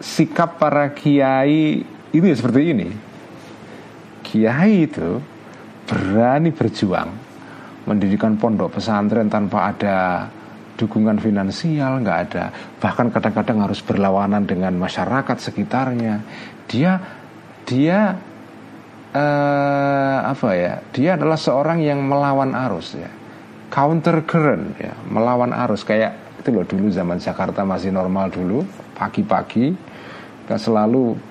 sikap para kiai itu ya seperti ini kiai itu berani berjuang mendirikan pondok pesantren tanpa ada dukungan finansial nggak ada. Bahkan kadang-kadang harus berlawanan dengan masyarakat sekitarnya. Dia dia eh, apa ya dia adalah seorang yang melawan arus ya. Counter current ya melawan arus. Kayak itu loh dulu zaman Jakarta masih normal dulu pagi-pagi kan selalu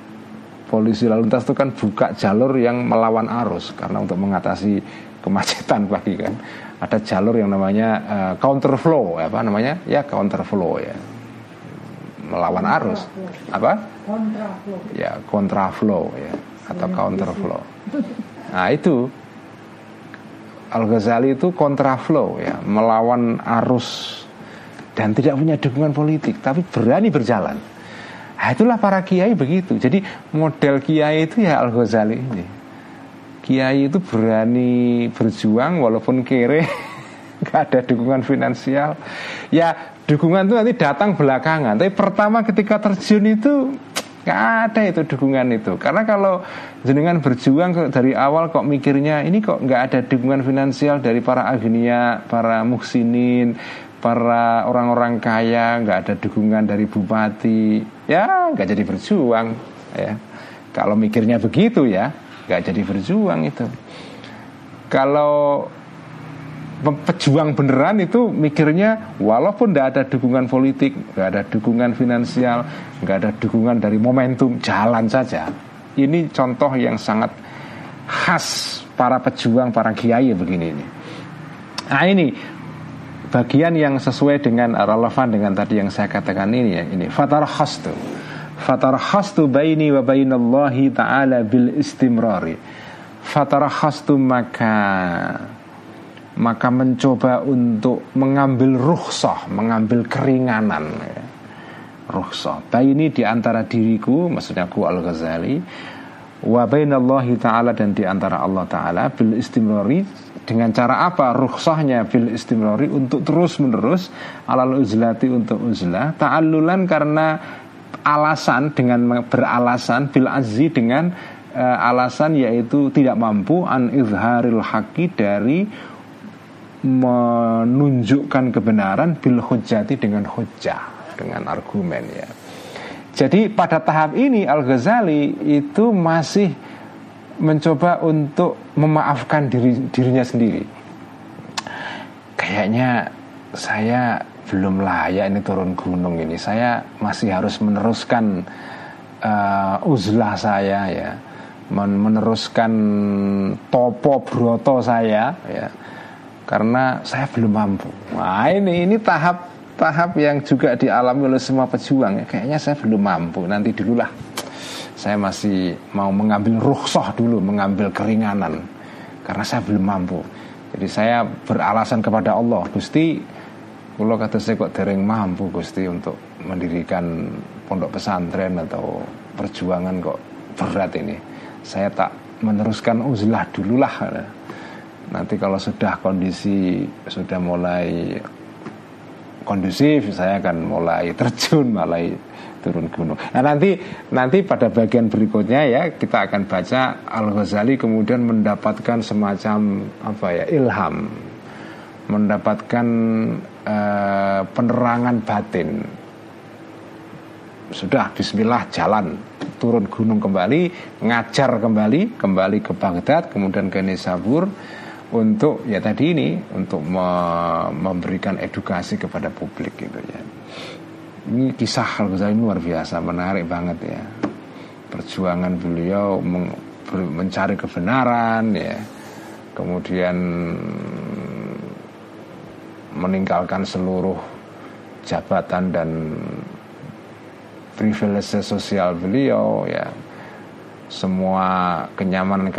polisi lalu lintas itu kan buka jalur yang melawan arus karena untuk mengatasi kemacetan pagi kan? Ada jalur yang namanya uh, counter flow apa namanya? Ya counter flow ya. Melawan arus. apa? Ya kontra flow ya atau counter flow. nah itu. Al Ghazali itu kontra flow ya melawan arus dan tidak punya dukungan politik tapi berani berjalan Nah, itulah para kiai begitu. Jadi model kiai itu ya Al Ghazali ini. Kiai itu berani berjuang walaupun kere, nggak ada dukungan finansial. Ya dukungan itu nanti datang belakangan. Tapi pertama ketika terjun itu Gak ada itu dukungan itu Karena kalau jenengan berjuang dari awal kok mikirnya Ini kok nggak ada dukungan finansial dari para agnia Para muksinin Para orang-orang kaya nggak ada dukungan dari bupati Ya nggak jadi berjuang ya Kalau mikirnya begitu ya nggak jadi berjuang itu Kalau pejuang beneran itu mikirnya walaupun tidak ada dukungan politik, nggak ada dukungan finansial, nggak ada dukungan dari momentum, jalan saja. Ini contoh yang sangat khas para pejuang, para kiai begini ini. Nah ini bagian yang sesuai dengan relevan dengan tadi yang saya katakan ini ya ini fatar khastu fatar khastu baini wa bainallahi ta'ala bil istimrari fatar khastu maka maka mencoba untuk mengambil rukhsah, mengambil keringanan. Ya. Rukhsah. Baini di antara diriku, maksudnya ku Al-Ghazali, wa bainallahi ta'ala dan di antara Allah ta'ala bil istimrari dengan cara apa rukhsahnya bil istimrari untuk terus menerus alal uzlati untuk uzlah ta'allulan karena alasan dengan beralasan bil azzi dengan uh, alasan yaitu tidak mampu an izharil haqi dari menunjukkan kebenaran bil hujjati dengan hujjah dengan argumen ya. Jadi pada tahap ini Al Ghazali itu masih mencoba untuk memaafkan diri dirinya sendiri. Kayaknya saya belum layak ini turun gunung ini. Saya masih harus meneruskan uh, uzlah saya ya, meneruskan topo broto saya ya karena saya belum mampu. Nah ini ini tahap tahap yang juga dialami oleh semua pejuang ya. Kayaknya saya belum mampu. Nanti dululah. Saya masih mau mengambil rukhsah dulu, mengambil keringanan karena saya belum mampu. Jadi saya beralasan kepada Allah, Gusti, kalau kata saya kok dereng mampu Gusti untuk mendirikan pondok pesantren atau perjuangan kok berat ini. Saya tak meneruskan uzlah dululah Nanti kalau sudah kondisi sudah mulai kondusif, saya akan mulai terjun, mulai turun gunung. Nah nanti nanti pada bagian berikutnya ya kita akan baca Al Ghazali kemudian mendapatkan semacam apa ya ilham, mendapatkan uh, penerangan batin. Sudah Bismillah jalan turun gunung kembali, ngajar kembali, kembali ke Baghdad, kemudian ke Nisabur untuk ya tadi ini untuk me memberikan edukasi kepada publik gitu ya. Ini kisah Al Ghazali luar biasa, menarik banget ya. Perjuangan beliau mencari kebenaran ya. Kemudian meninggalkan seluruh jabatan dan privilege sosial beliau ya. Semua kenyamanan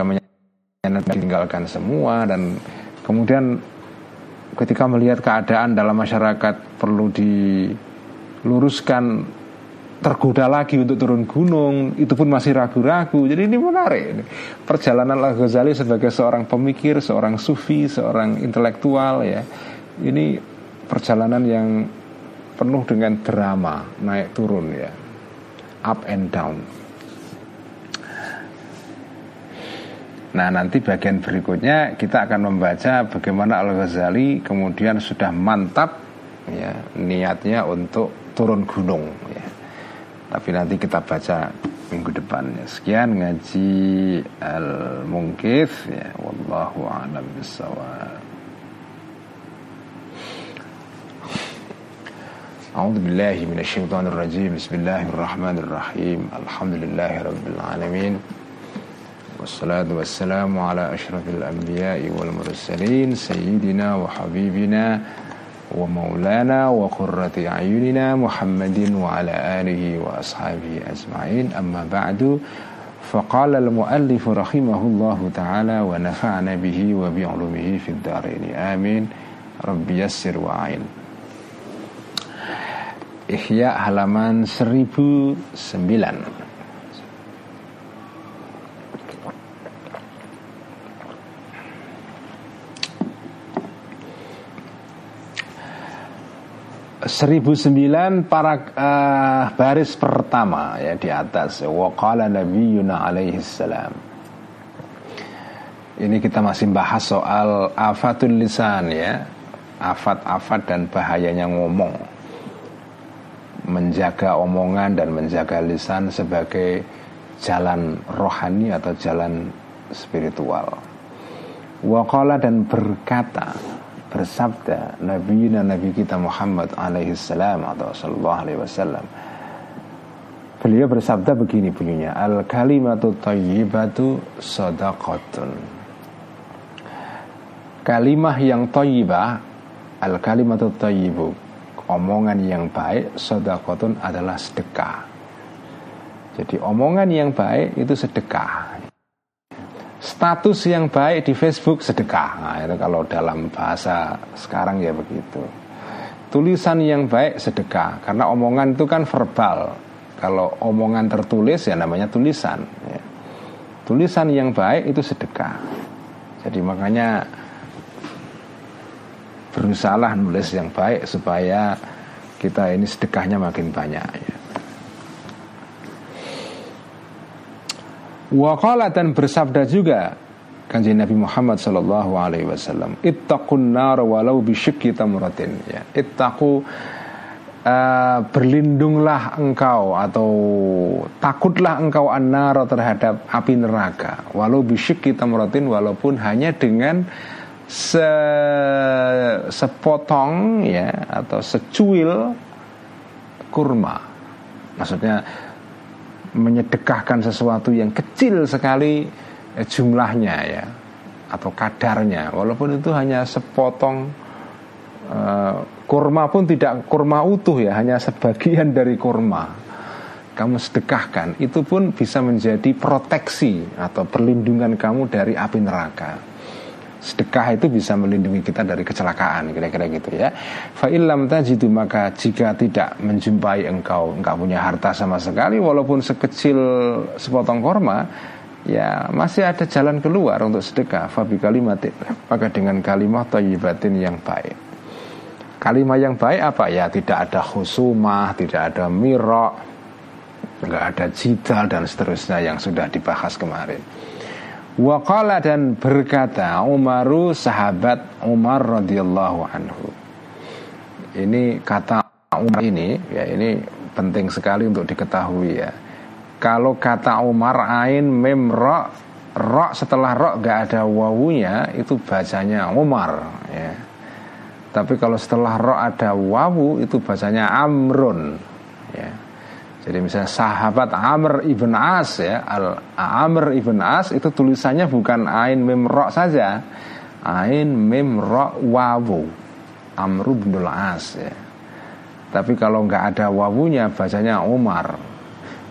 kenyamanan ditinggalkan semua dan kemudian ketika melihat keadaan dalam masyarakat perlu diluruskan tergoda lagi untuk turun gunung itu pun masih ragu-ragu. Jadi ini menarik. Perjalanan Al Ghazali sebagai seorang pemikir seorang sufi seorang intelektual ya ini perjalanan yang penuh dengan drama naik turun ya. Up and down Nah nanti bagian berikutnya kita akan membaca bagaimana Al Ghazali kemudian sudah mantap ya niatnya untuk turun gunung ya. Tapi nanti kita baca minggu depannya. Sekian ngaji Al Mungkif ya wallahu a'lam bissawab. أعوذ بالله من الشيطان الرجيم بسم الله الرحمن الرحيم الحمد لله رب العالمين والصلاة والسلام على أشرف الأنبياء والمرسلين سيدنا وحبيبنا ومولانا وقرة أعيننا محمد وعلى آله وأصحابه أجمعين. أما بعد فقال المؤلف رحمه الله تعالى ونفعنا به وبعلومه في الدارين. آمين. رب يسر وعين إحياء halaman 1009 1009 para uh, baris pertama ya di atas. Waqala nabiyuna alaihi salam. Ini kita masih bahas soal afatul lisan ya. Afat-afat dan bahayanya ngomong. Menjaga omongan dan menjaga lisan sebagai jalan rohani atau jalan spiritual. Waqala dan berkata bersabda Nabi Nabi kita Muhammad alaihi salam atau sallallahu alaihi wasallam Beliau bersabda begini bunyinya Al kalimatu tayyibatu sadaqatun. Kalimah yang tayyibah Al kalimatu tayyibu Omongan yang baik Sadaqatun adalah sedekah. Jadi omongan yang baik itu sedekah status yang baik di Facebook sedekah. Nah, itu kalau dalam bahasa sekarang ya begitu. Tulisan yang baik sedekah karena omongan itu kan verbal. Kalau omongan tertulis ya namanya tulisan. Ya. Tulisan yang baik itu sedekah. Jadi makanya berusaha nulis yang baik supaya kita ini sedekahnya makin banyak. Ya. Waqala dan bersabda juga kanji Nabi Muhammad Sallallahu Alaihi Wasallam ittaqun nar walau bisyikki tamratin. Ya ittaqu uh, berlindunglah engkau atau takutlah engkau anar terhadap api neraka. Walau bisyikki tamratin walaupun hanya dengan se sepotong ya atau secuil kurma. Maksudnya menyedekahkan sesuatu yang kecil sekali eh, jumlahnya ya atau kadarnya. Walaupun itu hanya sepotong uh, kurma pun tidak kurma utuh ya hanya sebagian dari kurma. Kamu sedekahkan itu pun bisa menjadi proteksi atau perlindungan kamu dari api neraka sedekah itu bisa melindungi kita dari kecelakaan kira-kira gitu ya. Fa'ilam tajidu maka jika tidak menjumpai engkau engkau punya harta sama sekali walaupun sekecil sepotong korma ya masih ada jalan keluar untuk sedekah. Fabi kalimatin maka dengan kalimat thayyibatin yang baik. Kalimat yang baik apa? Ya tidak ada khusumah tidak ada mirok nggak ada jidal dan seterusnya yang sudah dibahas kemarin Waqala dan berkata Umaru sahabat Umar radhiyallahu anhu. Ini kata Umar ini ya ini penting sekali untuk diketahui ya. Kalau kata Umar ain mem ro ro setelah ro gak ada wawunya itu bacanya Umar ya. Tapi kalau setelah ro ada wawu itu bacanya Amrun ya. Jadi misalnya sahabat Amr ibn As ya, Al Amr ibn As itu tulisannya bukan ain mim ro saja, ain mim ro wawu, Amr ibn As ya. Tapi kalau nggak ada wawunya bacanya Umar.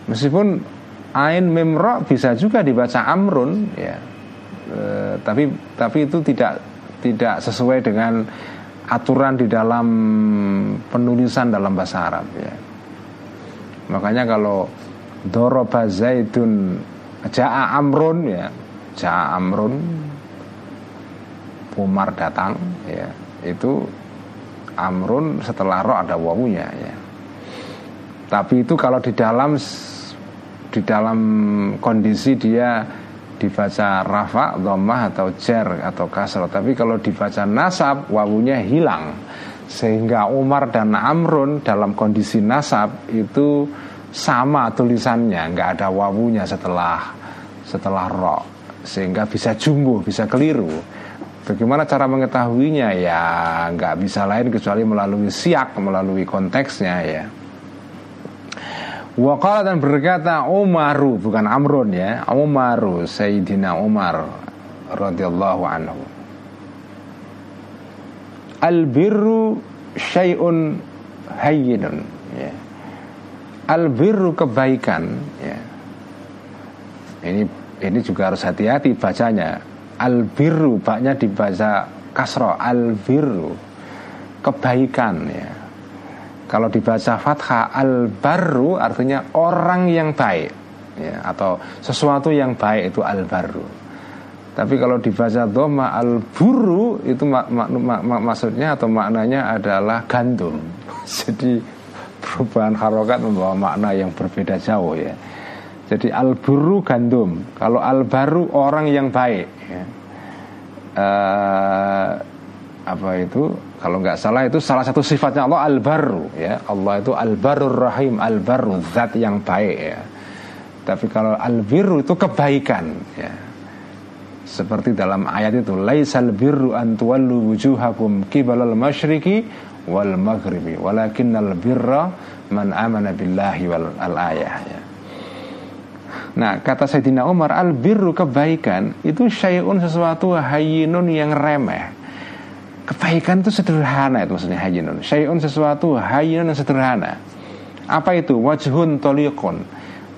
Meskipun ain mim ro bisa juga dibaca Amrun ya, e, tapi tapi itu tidak tidak sesuai dengan aturan di dalam penulisan dalam bahasa Arab ya. Makanya kalau Doroba Zaidun Ja'a Amrun ya Ja'a Amrun Umar datang ya Itu Amrun setelah roh ada wawunya ya. Tapi itu kalau di dalam Di dalam kondisi dia dibaca rafa, dhammah atau jer atau kasro Tapi kalau dibaca nasab wawunya hilang sehingga Umar dan Amrun dalam kondisi nasab itu sama tulisannya nggak ada wawunya setelah setelah ro sehingga bisa jumbo bisa keliru. Bagaimana cara mengetahuinya? Ya nggak bisa lain kecuali melalui siak melalui konteksnya ya. Wakala dan berkata Umaru bukan Amrun ya. Umaru Sayyidina Umar radhiyallahu anhu Albirru syai'un hayyinun ya. Albirru kebaikan ya. Ini ini juga harus hati-hati bacanya. Albirru baknya dibaca kasro albirru kebaikan ya. Kalau dibaca fathah albarru artinya orang yang baik ya, atau sesuatu yang baik itu albarru. Tapi kalau dibaca doma al buru itu mak, mak, mak, mak, maksudnya atau maknanya adalah gandum. Jadi perubahan harokat membawa makna yang berbeda jauh ya. Jadi al buru gandum. Kalau al baru orang yang baik. Ya. Uh, apa itu? Kalau nggak salah itu salah satu sifatnya Allah al baru ya. Allah itu al barur rahim al baru zat yang baik ya. Tapi kalau al biru itu kebaikan ya seperti dalam ayat itu laisal birru an tuwallu wujuhakum qibalal masyriqi wal maghribi walakinnal birra man amana billahi wal al ayah. Ya. Nah kata Sayyidina Umar al birru kebaikan itu syai'un sesuatu hayyinun yang remeh. Kebaikan itu sederhana itu maksudnya hayyinun. Syai'un sesuatu hayyinun yang sederhana. Apa itu? Wajhun tolikun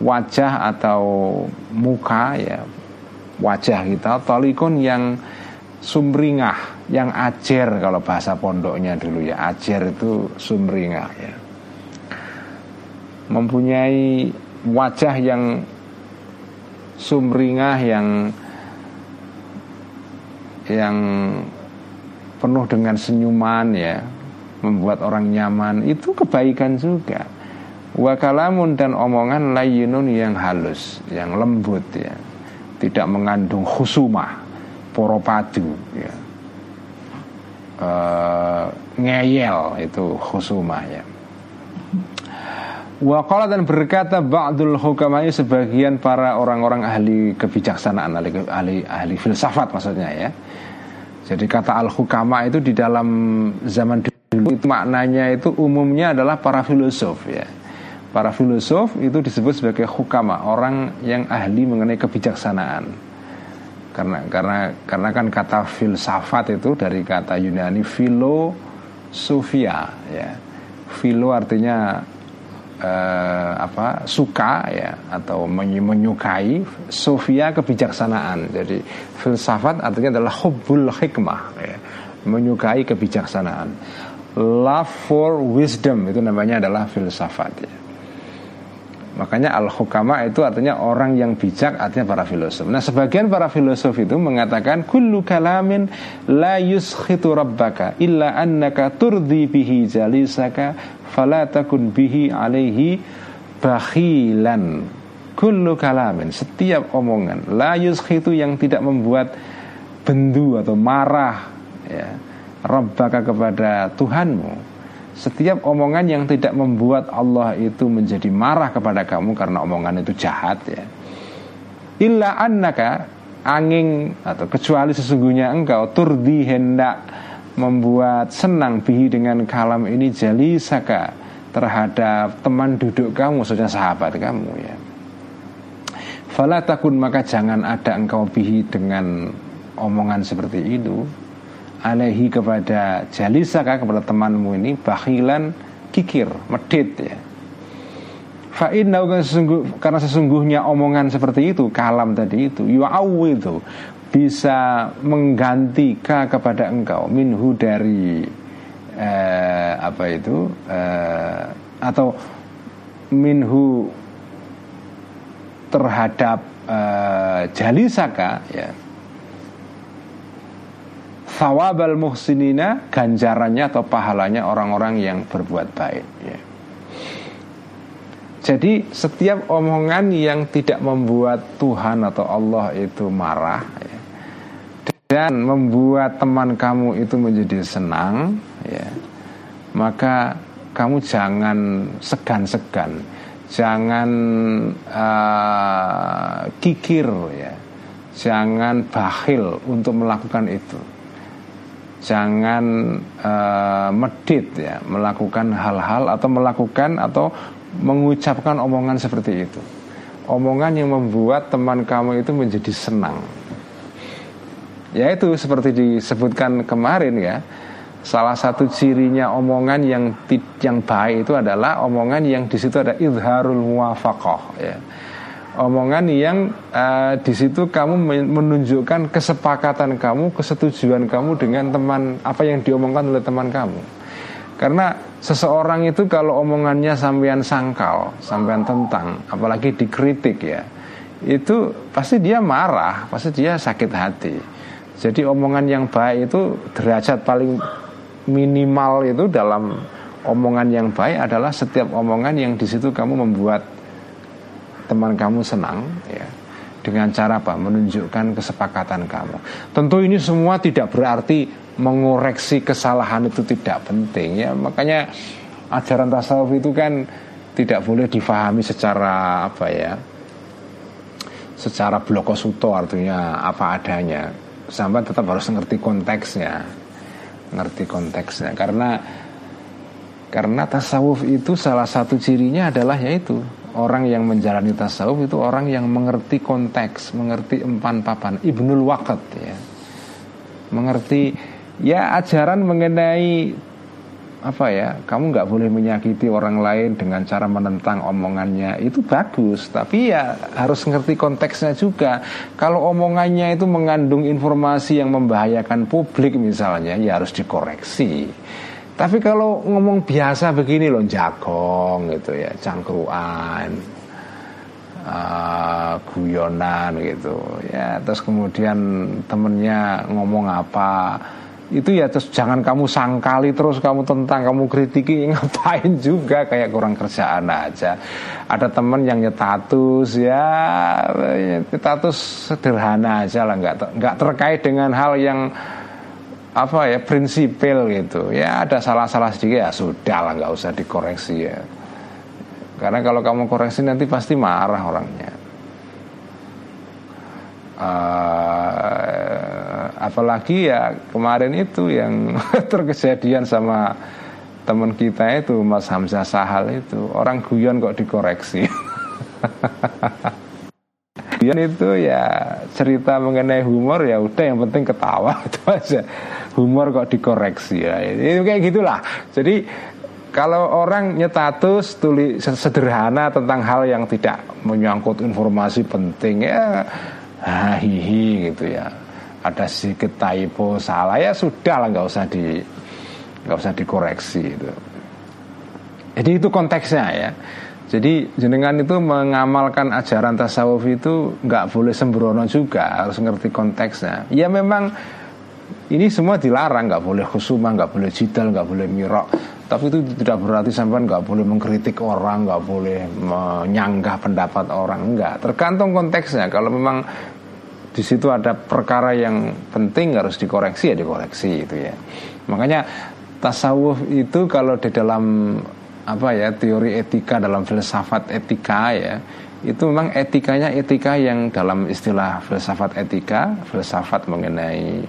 Wajah atau muka ya wajah kita tolikun yang sumringah yang ajer kalau bahasa pondoknya dulu ya. Ajer itu sumringah ya. Mempunyai wajah yang sumringah yang yang penuh dengan senyuman ya. Membuat orang nyaman. Itu kebaikan juga. Wakalamun dan omongan layinun yang halus yang lembut ya tidak mengandung khusumah poropadu ya. e, ngeyel itu khusumah ya Waqala dan berkata ba'dul hukamai sebagian para orang-orang ahli kebijaksanaan ahli, ahli, ahli filsafat maksudnya ya. Jadi kata al-hukama itu di dalam zaman dulu itu maknanya itu umumnya adalah para filosof ya. Para filosof itu disebut sebagai hukama, orang yang ahli mengenai kebijaksanaan. Karena karena karena kan kata filsafat itu dari kata Yunani filosofia ya. Filo artinya eh, apa? suka ya atau menyukai, sofia kebijaksanaan. Jadi filsafat artinya adalah hubbul hikmah ya. Menyukai kebijaksanaan. Love for wisdom itu namanya adalah filsafat ya. Makanya al-hukama itu artinya orang yang bijak artinya para filosof. Nah, sebagian para filosof itu mengatakan kullu kalamin la yuskhitu rabbaka illa annaka turdi bihi jalisaka fala takun bihi alaihi bakhilan. Kullu kalamin setiap omongan la yuskhitu yang tidak membuat bendu atau marah ya rabbaka kepada Tuhanmu setiap omongan yang tidak membuat Allah itu menjadi marah kepada kamu karena omongan itu jahat ya. Illa annaka angin atau kecuali sesungguhnya engkau turdi hendak membuat senang bihi dengan kalam ini jali saka terhadap teman duduk kamu, maksudnya sahabat kamu ya. Fala takun maka jangan ada engkau bihi dengan omongan seperti itu alaihi kepada jalisaka kepada temanmu ini bakhilan kikir medit ya. Fa'in karena sesungguhnya omongan seperti itu kalam tadi itu itu bisa mengganti ka kepada engkau minhu dari eh, apa itu eh, atau minhu terhadap eh, jalisaka ya thawabal muhsinina ganjarannya atau pahalanya orang-orang yang berbuat baik ya. Jadi setiap omongan yang tidak membuat Tuhan atau Allah itu marah ya, dan membuat teman kamu itu menjadi senang ya, maka kamu jangan segan-segan, jangan uh, kikir ya, jangan bakhil untuk melakukan itu jangan uh, medit ya melakukan hal-hal atau melakukan atau mengucapkan omongan seperti itu. Omongan yang membuat teman kamu itu menjadi senang. Ya itu seperti disebutkan kemarin ya salah satu cirinya omongan yang yang baik itu adalah omongan yang di situ ada izharul muwafaqah ya omongan yang uh, di situ kamu menunjukkan kesepakatan kamu, kesetujuan kamu dengan teman apa yang diomongkan oleh teman kamu. Karena seseorang itu kalau omongannya sampean sangkal, sampean tentang, apalagi dikritik ya, itu pasti dia marah, pasti dia sakit hati. Jadi omongan yang baik itu derajat paling minimal itu dalam omongan yang baik adalah setiap omongan yang di situ kamu membuat teman kamu senang ya dengan cara apa? Menunjukkan kesepakatan kamu. Tentu ini semua tidak berarti mengoreksi kesalahan itu tidak penting ya. Makanya ajaran tasawuf itu kan tidak boleh difahami secara apa ya secara blokosuto artinya apa adanya. Sampai tetap harus ngerti konteksnya ngerti konteksnya. Karena karena tasawuf itu salah satu cirinya adalah yaitu orang yang menjalani tasawuf itu orang yang mengerti konteks, mengerti empan papan. Ibnul Waqt ya. Mengerti ya ajaran mengenai apa ya kamu nggak boleh menyakiti orang lain dengan cara menentang omongannya itu bagus tapi ya harus ngerti konteksnya juga kalau omongannya itu mengandung informasi yang membahayakan publik misalnya ya harus dikoreksi tapi kalau ngomong biasa begini loh jagong gitu ya cangkruan uh, guyonan gitu ya. Terus kemudian temennya ngomong apa itu ya terus jangan kamu sangkali terus kamu tentang kamu kritiki ngapain juga kayak kurang kerjaan aja. Ada temen yang nyetatus ya nyetatus sederhana aja lah nggak nggak terkait dengan hal yang apa ya prinsipil gitu. Ya ada salah-salah sedikit ya sudah lah nggak usah dikoreksi ya. Karena kalau kamu koreksi nanti pasti marah orangnya. Uh, apalagi ya kemarin itu yang terkejadian sama teman kita itu Mas Hamzah Sahal itu. Orang guyon kok dikoreksi guyon itu ya cerita mengenai humor ya udah yang penting ketawa. Itu aja. Humor kok dikoreksi ya. Itu kayak gitulah. Jadi kalau orang nyetatus tulis sederhana tentang hal yang tidak menyangkut informasi penting ya hihi gitu ya. Ada sedikit typo salah ya sudah lah nggak usah di nggak usah dikoreksi itu jadi itu konteksnya ya jadi jenengan itu mengamalkan ajaran tasawuf itu nggak boleh sembrono juga harus ngerti konteksnya. Ya memang ini semua dilarang nggak boleh khusuma nggak boleh jidal nggak boleh mirok tapi itu tidak berarti sampai nggak boleh mengkritik orang nggak boleh menyanggah pendapat orang nggak. Tergantung konteksnya. Kalau memang di situ ada perkara yang penting harus dikoreksi ya dikoreksi itu ya. Makanya tasawuf itu kalau di dalam apa ya teori etika dalam filsafat etika ya itu memang etikanya etika yang dalam istilah filsafat etika filsafat mengenai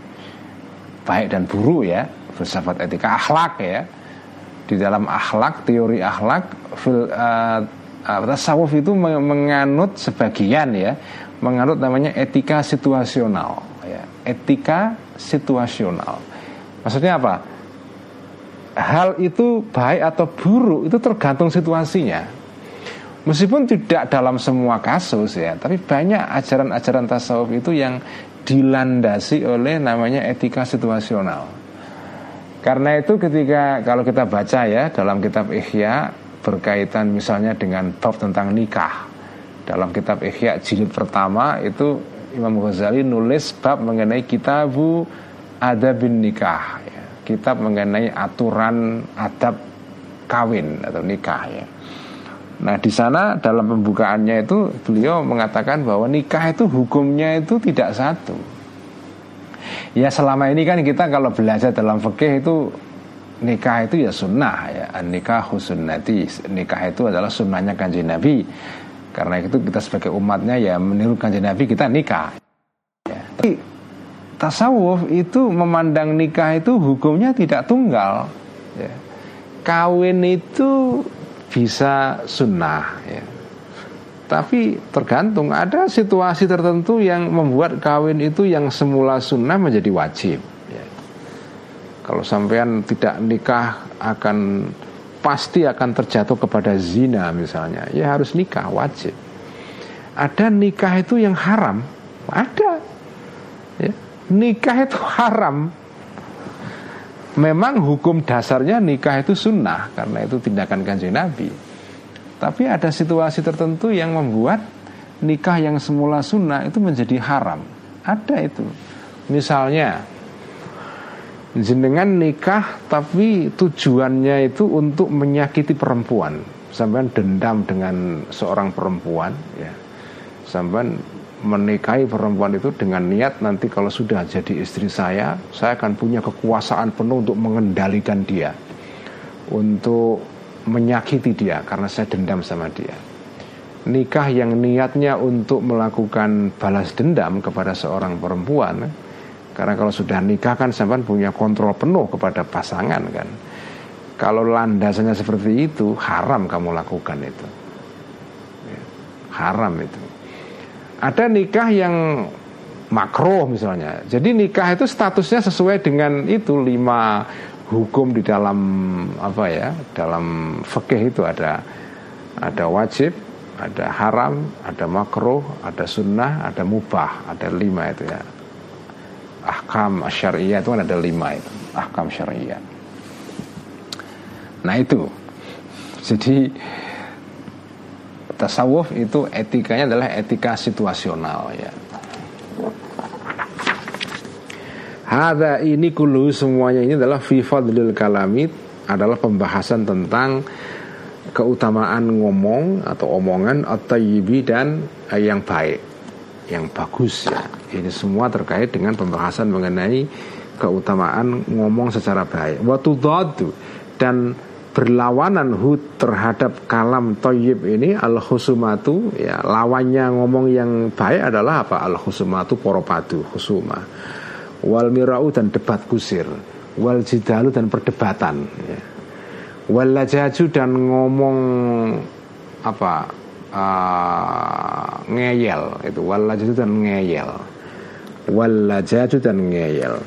baik dan buruk ya filsafat etika akhlak ya di dalam akhlak teori akhlak fil, uh, tasawuf itu menganut sebagian ya menganut namanya etika situasional ya. etika situasional maksudnya apa hal itu baik atau buruk itu tergantung situasinya. Meskipun tidak dalam semua kasus ya tapi banyak ajaran-ajaran tasawuf itu yang dilandasi oleh namanya etika situasional. Karena itu ketika kalau kita baca ya dalam kitab Ihya berkaitan misalnya dengan bab tentang nikah. Dalam kitab Ihya jilid pertama itu Imam Ghazali nulis bab mengenai kitabu adabin nikah. Kitab mengenai aturan adab kawin atau nikah ya Nah di sana dalam pembukaannya itu beliau mengatakan bahwa nikah itu hukumnya itu tidak satu. Ya selama ini kan kita kalau belajar dalam fikih itu nikah itu ya sunnah ya nikah sunnati nikah itu adalah sunnahnya kanji Nabi karena itu kita sebagai umatnya ya meniru kanjeng Nabi kita nikah. Ya. Tapi tasawuf itu memandang nikah itu hukumnya tidak tunggal. Ya. Kawin itu bisa sunnah. Ya. Tapi tergantung ada situasi tertentu yang membuat kawin itu yang semula sunnah menjadi wajib. Ya. Kalau sampean tidak nikah akan pasti akan terjatuh kepada zina misalnya, ya harus nikah wajib. Ada nikah itu yang haram, ada. Nikah itu haram. Memang hukum dasarnya nikah itu sunnah karena itu tindakan kanjeng Nabi. Tapi ada situasi tertentu yang membuat nikah yang semula sunnah itu menjadi haram. Ada itu. Misalnya jenengan nikah tapi tujuannya itu untuk menyakiti perempuan sampai dendam dengan seorang perempuan ya sampai menikahi perempuan itu dengan niat nanti kalau sudah jadi istri saya saya akan punya kekuasaan penuh untuk mengendalikan dia untuk menyakiti dia karena saya dendam sama dia nikah yang niatnya untuk melakukan balas dendam kepada seorang perempuan karena kalau sudah nikah kan sampai punya kontrol penuh kepada pasangan kan. Kalau landasannya seperti itu haram kamu lakukan itu. Ya, haram itu. Ada nikah yang makro misalnya. Jadi nikah itu statusnya sesuai dengan itu lima hukum di dalam apa ya? Dalam fikih itu ada ada wajib, ada haram, ada makro, ada sunnah, ada mubah, ada lima itu ya ahkam syariah itu kan ada lima itu ahkam syariah nah itu jadi tasawuf itu etikanya adalah etika situasional ya Hada ini kulu semuanya ini adalah fi fadlil kalamit adalah pembahasan tentang keutamaan ngomong atau omongan atau dan yang baik yang bagus ya. Ini semua terkait dengan pembahasan mengenai keutamaan ngomong secara baik. Waktu dan berlawanan hud terhadap kalam toyib ini al khusumatu ya lawannya ngomong yang baik adalah apa? Al khusumatu poropadu khusuma. Wal mirau dan debat kusir. Wal jidalu dan perdebatan ya. wal lajaju dan ngomong apa? Uh, ngeyel itu. Walajatu dan ngeyel. Walajatu dan ngeyel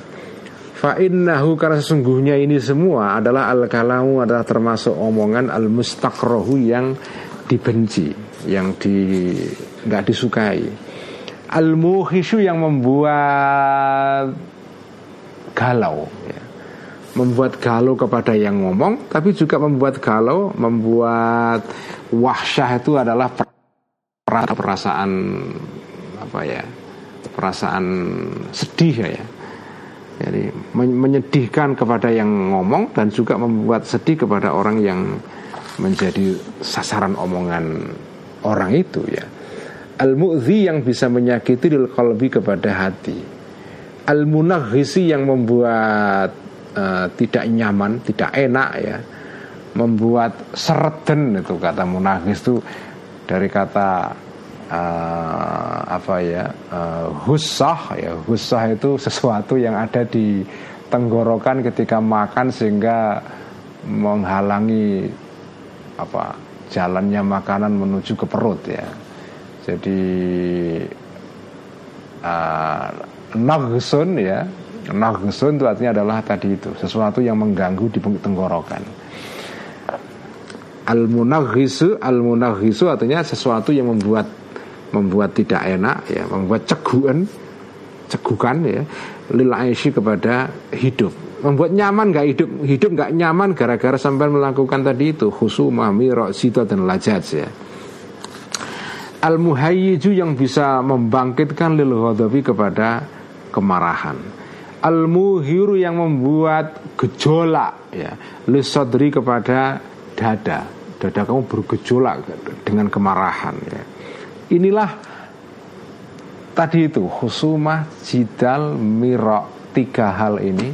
fa innahu karena sesungguhnya ini semua adalah al kalamu adalah termasuk omongan al mustakrohu yang dibenci yang di nggak disukai al muhisu yang membuat galau ya. membuat galau kepada yang ngomong tapi juga membuat galau membuat wahsyah itu adalah perasaan apa ya perasaan sedih ya jadi menyedihkan kepada yang ngomong dan juga membuat sedih kepada orang yang menjadi sasaran omongan orang itu ya. Al mu'zi yang bisa menyakiti lil qalbi kepada hati. Al munaghisi yang membuat uh, tidak nyaman tidak enak ya. Membuat sereden itu kata munafis itu dari kata uh, apa ya uh, husah ya. Husah itu sesuatu yang ada di tenggorokan ketika makan sehingga menghalangi apa jalannya makanan menuju ke perut ya. Jadi uh, nagsun ya. Nagsun itu artinya adalah tadi itu sesuatu yang mengganggu di tenggorokan. Al munaghisu al munaghisu artinya sesuatu yang membuat membuat tidak enak ya membuat cegukan cegukan ya lil kepada hidup. Membuat nyaman gak hidup hidup gak nyaman gara-gara sampai melakukan tadi itu khusumah mirok sito dan lajat ya. Al muhayyiju yang bisa membangkitkan lil ghadabi kepada kemarahan. Al muhiru yang membuat gejolak ya lisadri kepada dada. Dada kamu bergejolak dengan kemarahan ya. Inilah tadi itu khusumah, jidal, mirok tiga hal ini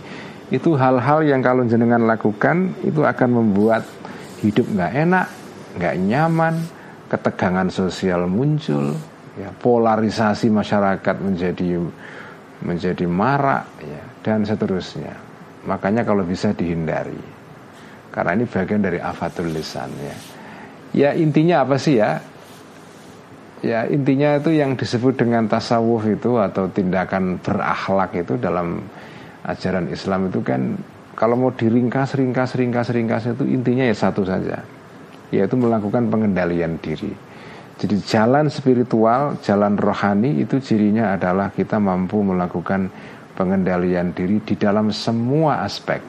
itu hal-hal yang kalau jenengan lakukan itu akan membuat hidup nggak enak, nggak nyaman, ketegangan sosial muncul, ya, polarisasi masyarakat menjadi menjadi marak ya, dan seterusnya. Makanya kalau bisa dihindari. Karena ini bagian dari afatul lisan ya. Ya intinya apa sih ya? Ya intinya itu yang disebut dengan tasawuf itu atau tindakan berakhlak itu dalam ajaran Islam itu kan kalau mau diringkas, ringkas, ringkas, ringkas itu intinya ya satu saja, yaitu melakukan pengendalian diri. Jadi jalan spiritual, jalan rohani itu cirinya adalah kita mampu melakukan pengendalian diri di dalam semua aspek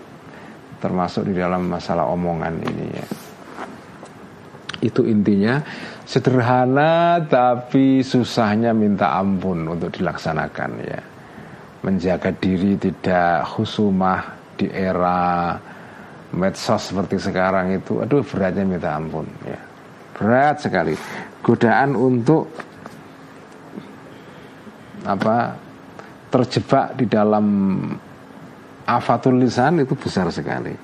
termasuk di dalam masalah omongan ini ya. Itu intinya sederhana tapi susahnya minta ampun untuk dilaksanakan ya. Menjaga diri tidak khusumah di era medsos seperti sekarang itu aduh beratnya minta ampun ya. Berat sekali. Godaan untuk apa terjebak di dalam afatul lisan itu besar sekali.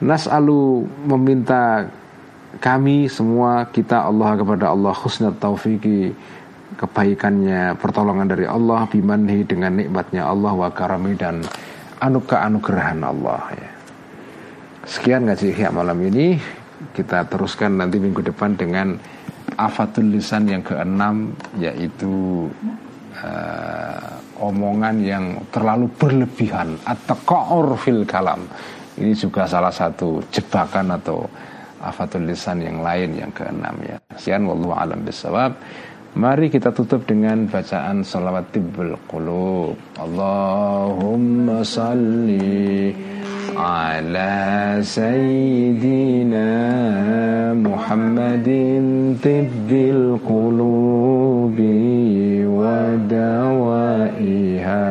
Nas alu meminta kami semua kita Allah kepada Allah khusnat taufiki kebaikannya pertolongan dari Allah bimanhi dengan nikmatnya Allah wa karami dan anugerah anugerahan Allah ya. Sekian ngaji ihya malam ini. Kita teruskan nanti minggu depan dengan afatul lisan yang keenam yaitu uh, omongan yang terlalu berlebihan. Atau fil kalam. Ini juga salah satu jebakan atau afatul lisan yang lain yang keenam ya. Sekian wallahu alam bisawab. Mari kita tutup dengan bacaan salawat tibbul qulub. Allahumma salli ala sayyidina Muhammadin tibbil qulubi wa dawaiha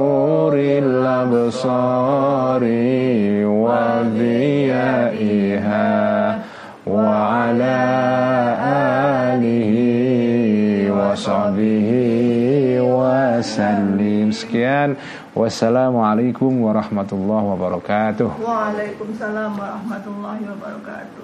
الأبصار وضيائها وعلى آله وصحبه وسلم sekian wassalamualaikum warahmatullahi wabarakatuh Waalaikumsalam warahmatullahi wabarakatuh